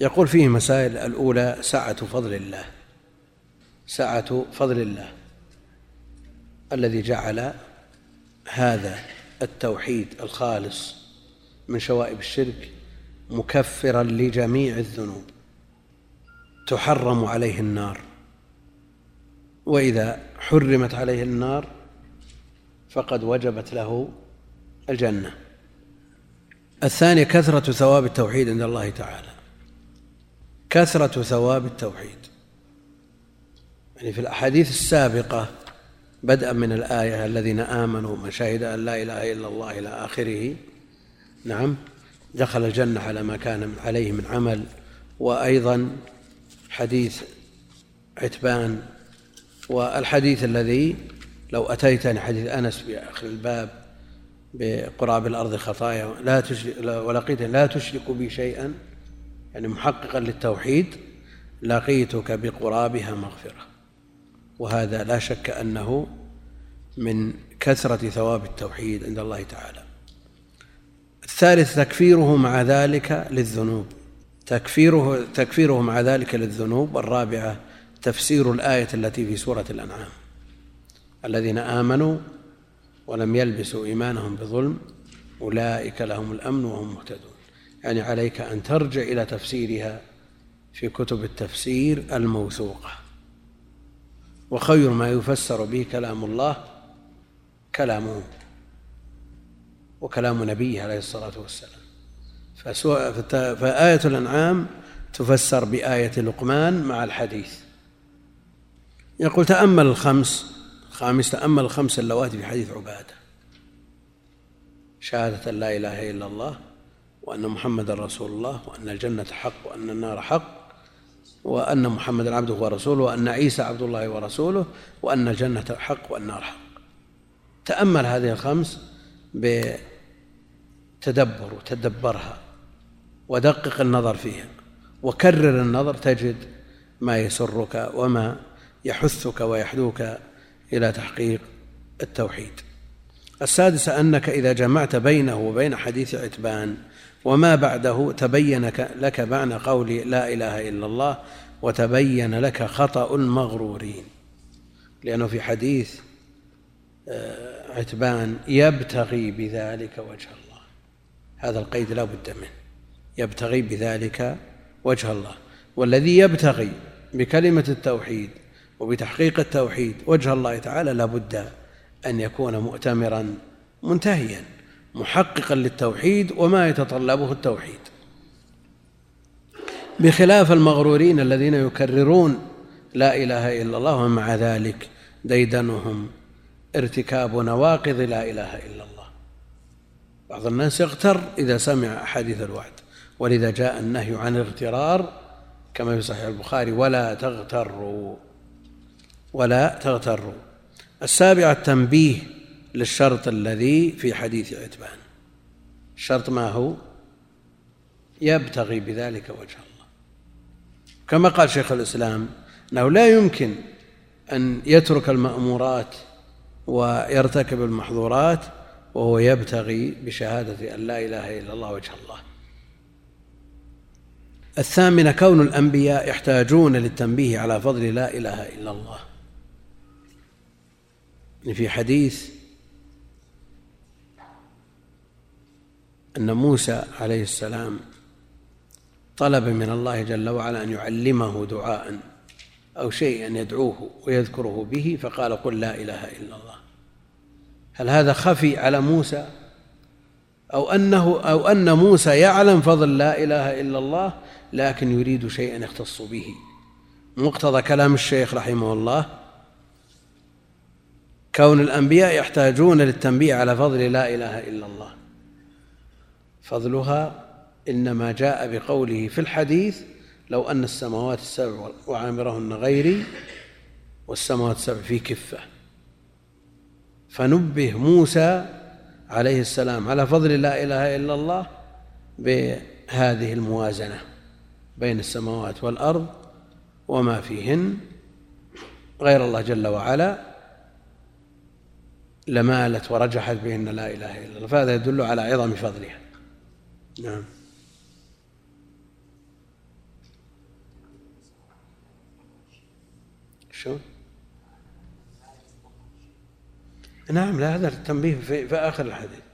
يقول فيه مسائل الأولى سعة فضل الله سعة فضل الله الذي جعل هذا التوحيد الخالص من شوائب الشرك مكفرا لجميع الذنوب. تحرم عليه النار. وإذا حرمت عليه النار فقد وجبت له الجنة. الثانية كثرة ثواب التوحيد عند الله تعالى. كثرة ثواب التوحيد. يعني في الأحاديث السابقة بدءا من الآية الذين آمنوا من شهد أن لا إله إلا الله إلى آخره. نعم دخل الجنة على ما كان عليه من عمل. وأيضا حديث عتبان والحديث الذي لو أتيتني حديث أنس في آخر الباب بقراب الأرض خطايا لا تشرك ولقيت لا تشرك بي شيئا يعني محققا للتوحيد لقيتك بقرابها مغفرة. وهذا لا شك أنه من كثرة ثواب التوحيد عند الله تعالى. الثالث تكفيره مع ذلك للذنوب. تكفيره تكفيره مع ذلك للذنوب. والرابعة تفسير الآية التي في سورة الأنعام. الذين آمنوا ولم يلبسوا إيمانهم بظلم أولئك لهم الأمن وهم مهتدون. يعني عليك أن ترجع إلى تفسيرها في كتب التفسير الموثوقة. وخير ما يفسر به كلام الله كلامه وكلام نبيه عليه الصلاة والسلام. فآية الأنعام تفسر بآية لقمان مع الحديث. يقول تأمل الخمس الخامس تأمل الخمس اللواتي في حديث عبادة. شهادة لا إله إلا الله وأن محمدا رسول الله وأن الجنة حق وأن النار حق وأن محمدا عبده ورسوله وأن عيسى عبد الله ورسوله وأن الجنة حق والنار حق. تأمل هذه الخمس بتدبر وتدبرها ودقق النظر فيها. وكرر النظر تجد ما يسرك وما يحثك ويحدوك إلى تحقيق التوحيد. السادسة أنك إذا جمعت بينه وبين حديث عتبان وما بعده تبين لك معنى قول لا إله إلا الله وتبين لك خطأ المغرورين لأنه في حديث آه، عتبان يبتغي بذلك وجه الله. هذا القيد لا بد منه. يبتغي بذلك وجه الله. والذي يبتغي بكلمة التوحيد وبتحقيق التوحيد وجه الله تعالى لا بد أن يكون مؤتمرا منتهيا محققا للتوحيد وما يتطلبه التوحيد. بخلاف المغرورين الذين يكررون لا إله إلا الله ومع ذلك ديدنهم ارتكاب نواقض لا إله إلا الله. بعض الناس يغتر إذا سمع أحاديث الوعد. ولذا جاء النهي عن الاغترار كما في صحيح البخاري ولا تغتروا ولا تغتروا. السابعة التنبيه للشرط الذي في حديث عتبان. الشرط ما هو؟ يبتغي بذلك وجه الله. كما قال شيخ الإسلام أنه لا يمكن أن يترك المأمورات ويرتكب المحظورات وهو يبتغي بشهادة أن لا إله إلا الله وجه الله. الثامنة كون الأنبياء يحتاجون للتنبيه على فضل لا إله إلا الله. في حديث أن موسى عليه السلام طلب من الله جل وعلا أن يعلمه دعاء أو شيئا يدعوه ويذكره به فقال قل لا إله إلا الله. هل هذا خفي على موسى؟ أو أنه أو أن موسى يعلم فضل لا إله إلا الله؟ لكن يريد شيئا يختص به. مقتضى كلام الشيخ رحمه الله كون الأنبياء يحتاجون للتنبيه على فضل لا إله إلا الله. فضلها إنما جاء بقوله في الحديث لو أن السماوات السبع وعامرهن غيري والسماوات السبع في كفة. فنبه موسى عليه السلام على فضل لا إله إلا الله بهذه الموازنة. بين السماوات والأرض وما فيهن. غير الله جل وعلا لمالت ورجحت بهن لا إله إلا الله. فهذا يدل على عظم فضلها. نعم. شو نعم لا هذا التنبيه في, في آخر الحديث.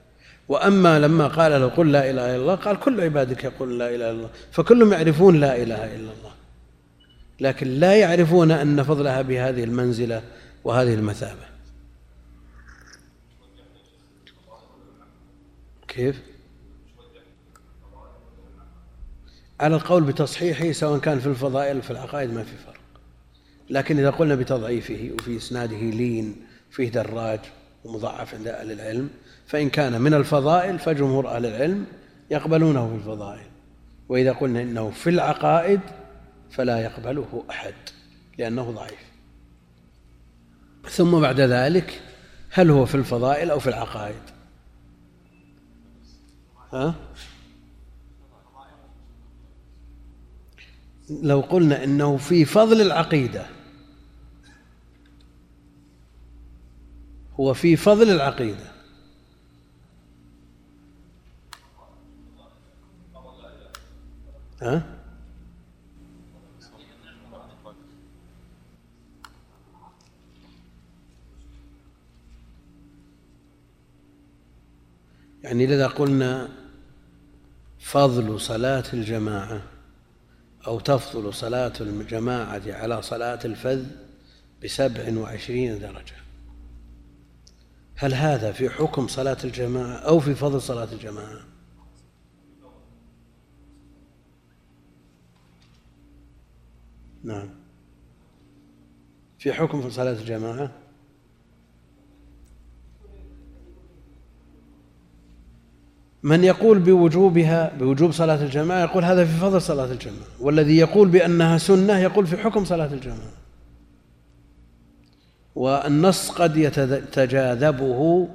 وأما لما قال له قل لا إله إلا الله قال كل عبادك يقول لا إله إلا الله فكلهم يعرفون لا إله إلا الله لكن لا يعرفون أن فضلها بهذه المنزلة وهذه المثابة كيف؟ على القول بتصحيحه سواء كان في الفضائل في العقائد ما في فرق لكن إذا قلنا بتضعيفه وفي إسناده لين فيه دراج ومضعف عند أهل العلم فإن كان من الفضائل فجمهور أهل العلم يقبلونه في الفضائل. وإذا قلنا إنه في العقائد فلا يقبله أحد لأنه ضعيف. ثم بعد ذلك هل هو في الفضائل أو في العقائد؟ ها؟ لو قلنا إنه في فضل العقيدة هو في فضل العقيدة. يعني لذا قلنا فضل صلاة الجماعة أو تفضل صلاة الجماعة على صلاة الفذ بسبع وعشرين درجة. هل هذا في حكم صلاة الجماعة أو في فضل صلاة الجماعة؟ نعم. في حكم صلاة الجماعة؟ من يقول بوجوبها بوجوب صلاة الجماعة يقول هذا في فضل صلاة الجماعة والذي يقول بأنها سنة يقول في حكم صلاة الجماعة. والنص قد يتجاذبه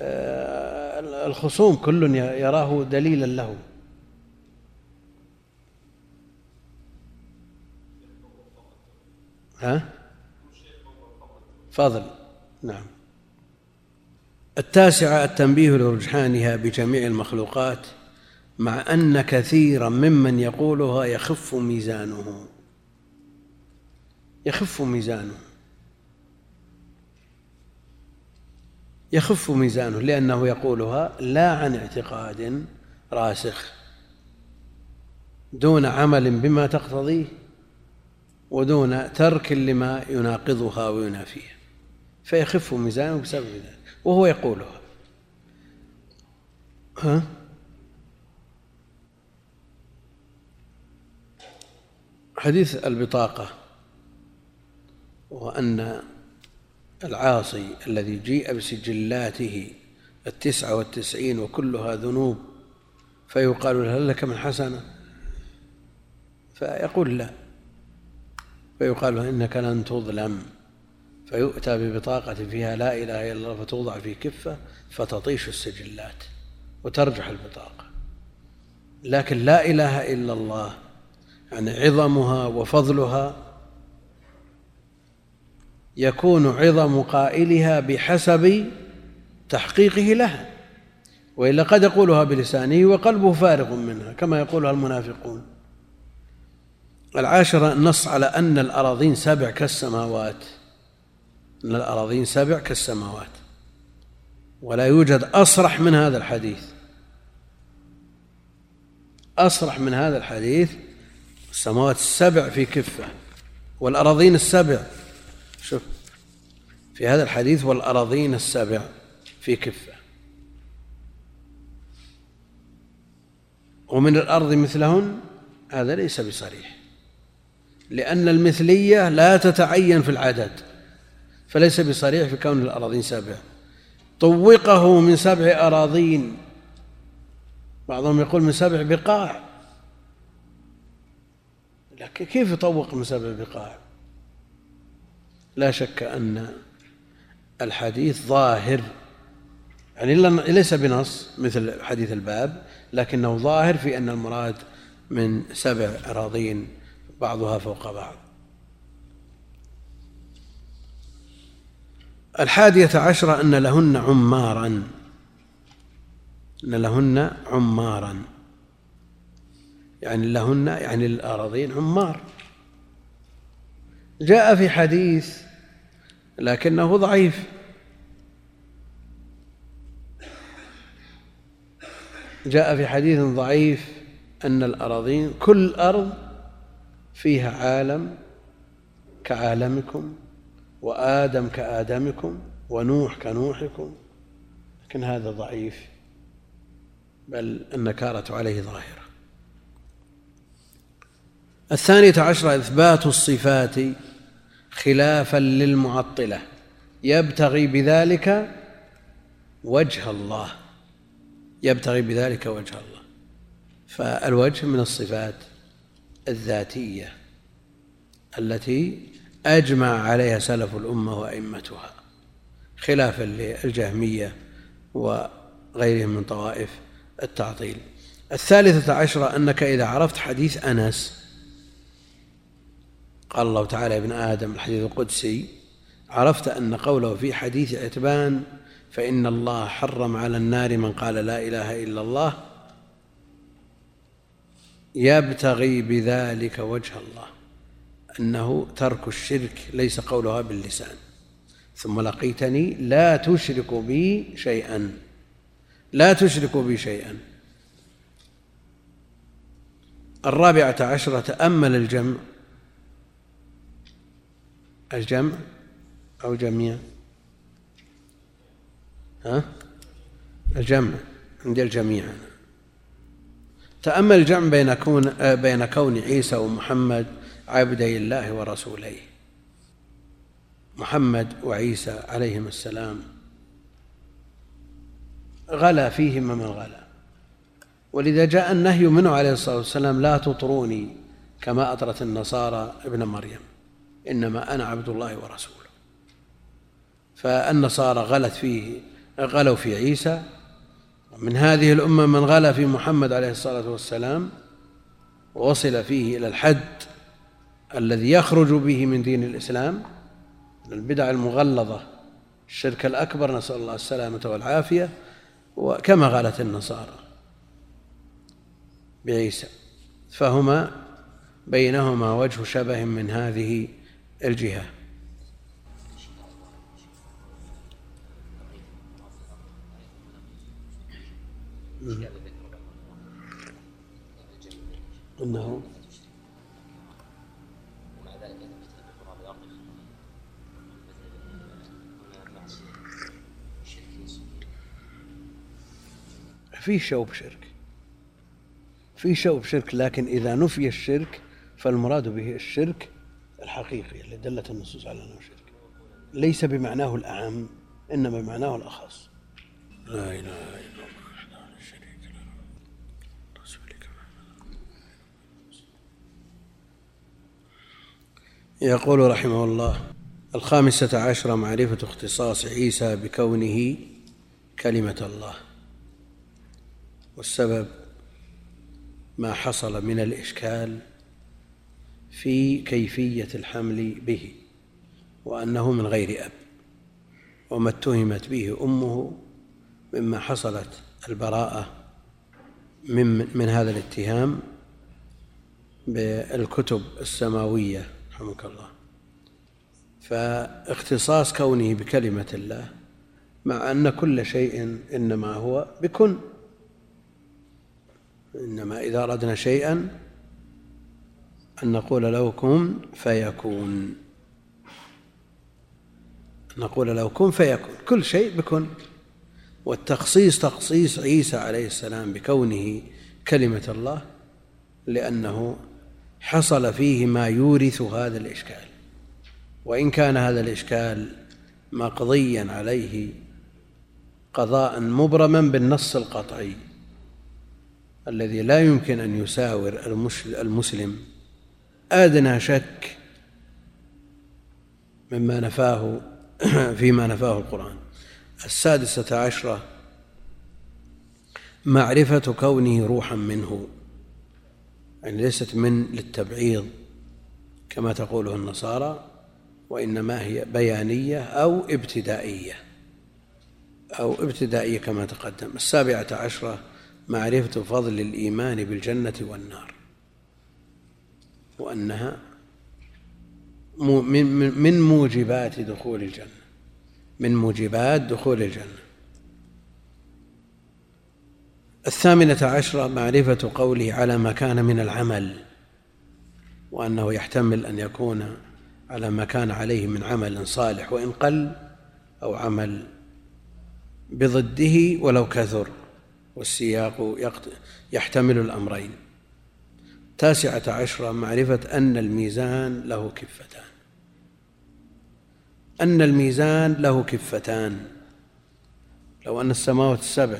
آه، الخصوم كل يراه دليلا له. ها؟ فضل. نعم. التاسعة التنبيه لرجحانها بجميع المخلوقات مع أن كثيرا ممن يقولها يخف ميزانه. يخف ميزانه. يخف ميزانه لأنه يقولها لا عن اعتقاد راسخ دون عمل بما تقتضيه. ودون ترك لما يناقضها وينافيها. فيخف ميزانه بسبب ذلك وهو يقولها. ها؟ حديث البطاقة وأن العاصي الذي جيء بسجلاته التسعة والتسعين وكلها ذنوب فيقال له هل لك من حسنة؟ فيقول لا. فيقال إنك لن تظلم فيؤتى ببطاقة فيها لا إله إلا الله فتوضع في كفة فتطيش السجلات وترجح البطاقة. لكن لا إله إلا الله يعني عظمها وفضلها يكون عظم قائلها بحسب تحقيقه لها. وإلا قد يقولها بلسانه وقلبه فارغ منها كما يقولها المنافقون. العاشره النص على أن الأراضين سبع كالسماوات. أن الأراضين سبع كالسماوات. ولا يوجد أصرح من هذا الحديث. أصرح من هذا الحديث. السماوات السبع في كفة والأراضين السبع. شوف في هذا الحديث والأراضين السبع في كفة. ومن الأرض مثلهن هذا ليس بصريح. لأن المثلية لا تتعين في العدد فليس بصريح في كون الأراضين سبع طوقه من سبع أراضين. بعضهم يقول من سبع بقاع. لكن كيف يطوق من سبع بقاع؟ لا شك أن الحديث ظاهر. يعني ليس بنص مثل حديث الباب لكنه ظاهر في أن المراد من سبع أراضين. بعضها فوق بعض. الحادية عشرة أن لهن عمارا. أن لهن عمارا. يعني لهن يعني الأراضين عمار. جاء في حديث لكنه ضعيف. جاء في حديث ضعيف أن الأراضين كل أرض فيها عالم كعالمكم وآدم كآدمكم ونوح كنوحكم لكن هذا ضعيف بل النكارة عليه ظاهرة. الثانية عشرة إثبات الصفات خلافا للمعطلة. يبتغي بذلك وجه الله. يبتغي بذلك وجه الله. فالوجه من الصفات الذاتية التي أجمع عليها سلف الأمة وأئمتها خلافا للجهمية وغيرهم من طوائف التعطيل. الثالثة عشرة أنك إذا عرفت حديث أنس قال الله تعالى ابن آدم الحديث القدسي عرفت أن قوله في حديث عتبان فإن الله حرم على النار من قال لا إله إلا الله يبتغي بذلك وجه الله. أنه ترك الشرك ليس قولها باللسان. ثم لقيتني لا تشرك بي شيئا. لا تشرك بي شيئا. الرابعة عشرة تأمل الجمع الجمع أو جميع؟ ها؟ الجمع. عندي الجميع تأمل الجمع بين كون بين كون عيسى ومحمد عبدي الله ورسوليه محمد وعيسى عليهما السلام. غلا فيهما من غلا. ولذا جاء النهي منه عليه الصلاة والسلام لا تطروني كما أطرت النصارى ابن مريم. إنما أنا عبد الله ورسوله. فالنصارى غلت فيه غلوا في عيسى ومن هذه الأمة من غلا في محمد عليه الصلاة والسلام ووصل فيه إلى الحد الذي يخرج به من دين الإسلام البدع المغلظة الشرك الأكبر نسأل الله السلامة والعافية وكما قالت النصارى بعيسى. فهما بينهما وجه شبه من هذه إنه في شوب شرك. في شوب شرك لكن إذا نفي الشرك فالمراد به الشرك الحقيقي اللي دلت النصوص على أنه شرك. ليس بمعناه الأعم إنما بمعناه الأخص. لا إله إلا الله وحده شريك له رسولك يقول رحمه الله الخامسة عشرة معرفة اختصاص عيسى بكونه كلمة الله والسبب ما حصل من الإشكال في كيفية الحمل به وأنه من غير أب وما اتهمت به أمه مما حصلت البراءة من, من هذا الاتهام بالكتب السماوية. رحمك الله. فاختصاص كونه بكلمة الله مع أن كل شيء إنما هو بكن. إنما إذا أردنا شيئا أن نقول له كن فيكون. نقول له كن فيكون. كل شيء بكن. والتخصيص تخصيص عيسى عليه السلام بكونه كلمة الله لأنه حصل فيه ما يورث هذا الإشكال. وإن كان هذا الإشكال مقضيا عليه قضاء مبرما بالنص القطعي الذي لا يمكن أن يساور المسلم أدنى شك مما نفاه فيما نفاه القرآن. السادسة عشرة معرفة كونه روحا منه. يعني ليست من للتبعيض كما تقوله النصارى وإنما هي بيانية أو ابتدائية أو ابتدائية كما تقدم. السابعة عشرة معرفة فضل الإيمان بالجنة والنار وأنها من موجبات دخول الجنة من موجبات دخول الجنة. الثامنة عشرة معرفة قوله على ما كان من العمل وأنه يحتمل أن يكون على ما كان عليه من عمل صالح وإن قل أو عمل بضده ولو كثر والسياق يحتمل الأمرين. تاسعة عشرة معرفة أن الميزان له كفتان. أن الميزان له كفتان. لو أن السماوات السبع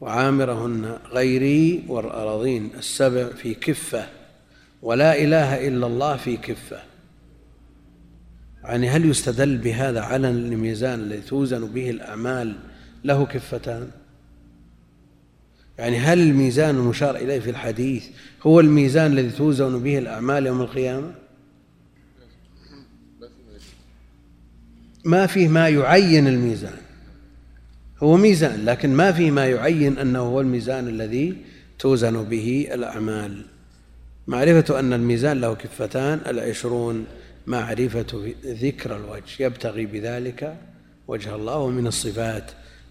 وعامرهن غيري والأراضين السبع في كفة ولا إله إلا الله في كفة. يعني هل يستدل بهذا على الميزان الذي توزن به الأعمال له كفتان؟ يعني هل الميزان المشار إليه في الحديث هو الميزان الذي توزن به الأعمال يوم القيامة؟ ما فيه ما يعين الميزان. هو ميزان لكن ما فيه ما يعين أنه هو الميزان الذي توزن به الأعمال. معرفة أن الميزان له كفتان العشرون معرفة ذكر الوجه. يبتغي بذلك وجه الله ومن الصفات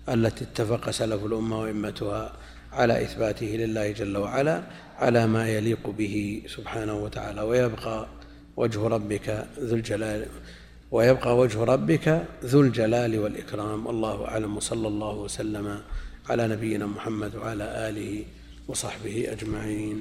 التي اتفق سلف الأمة وإمتها على إثباته لله جل وعلا على ما يليق به سبحانه وتعالى. ويبقى وجه ربك ذو الجلال ويبقى وجه ربك ذو الجلال والإكرام. والله أعلم. وصلى الله وسلم على نبينا محمد وعلى آله وصحبه أجمعين.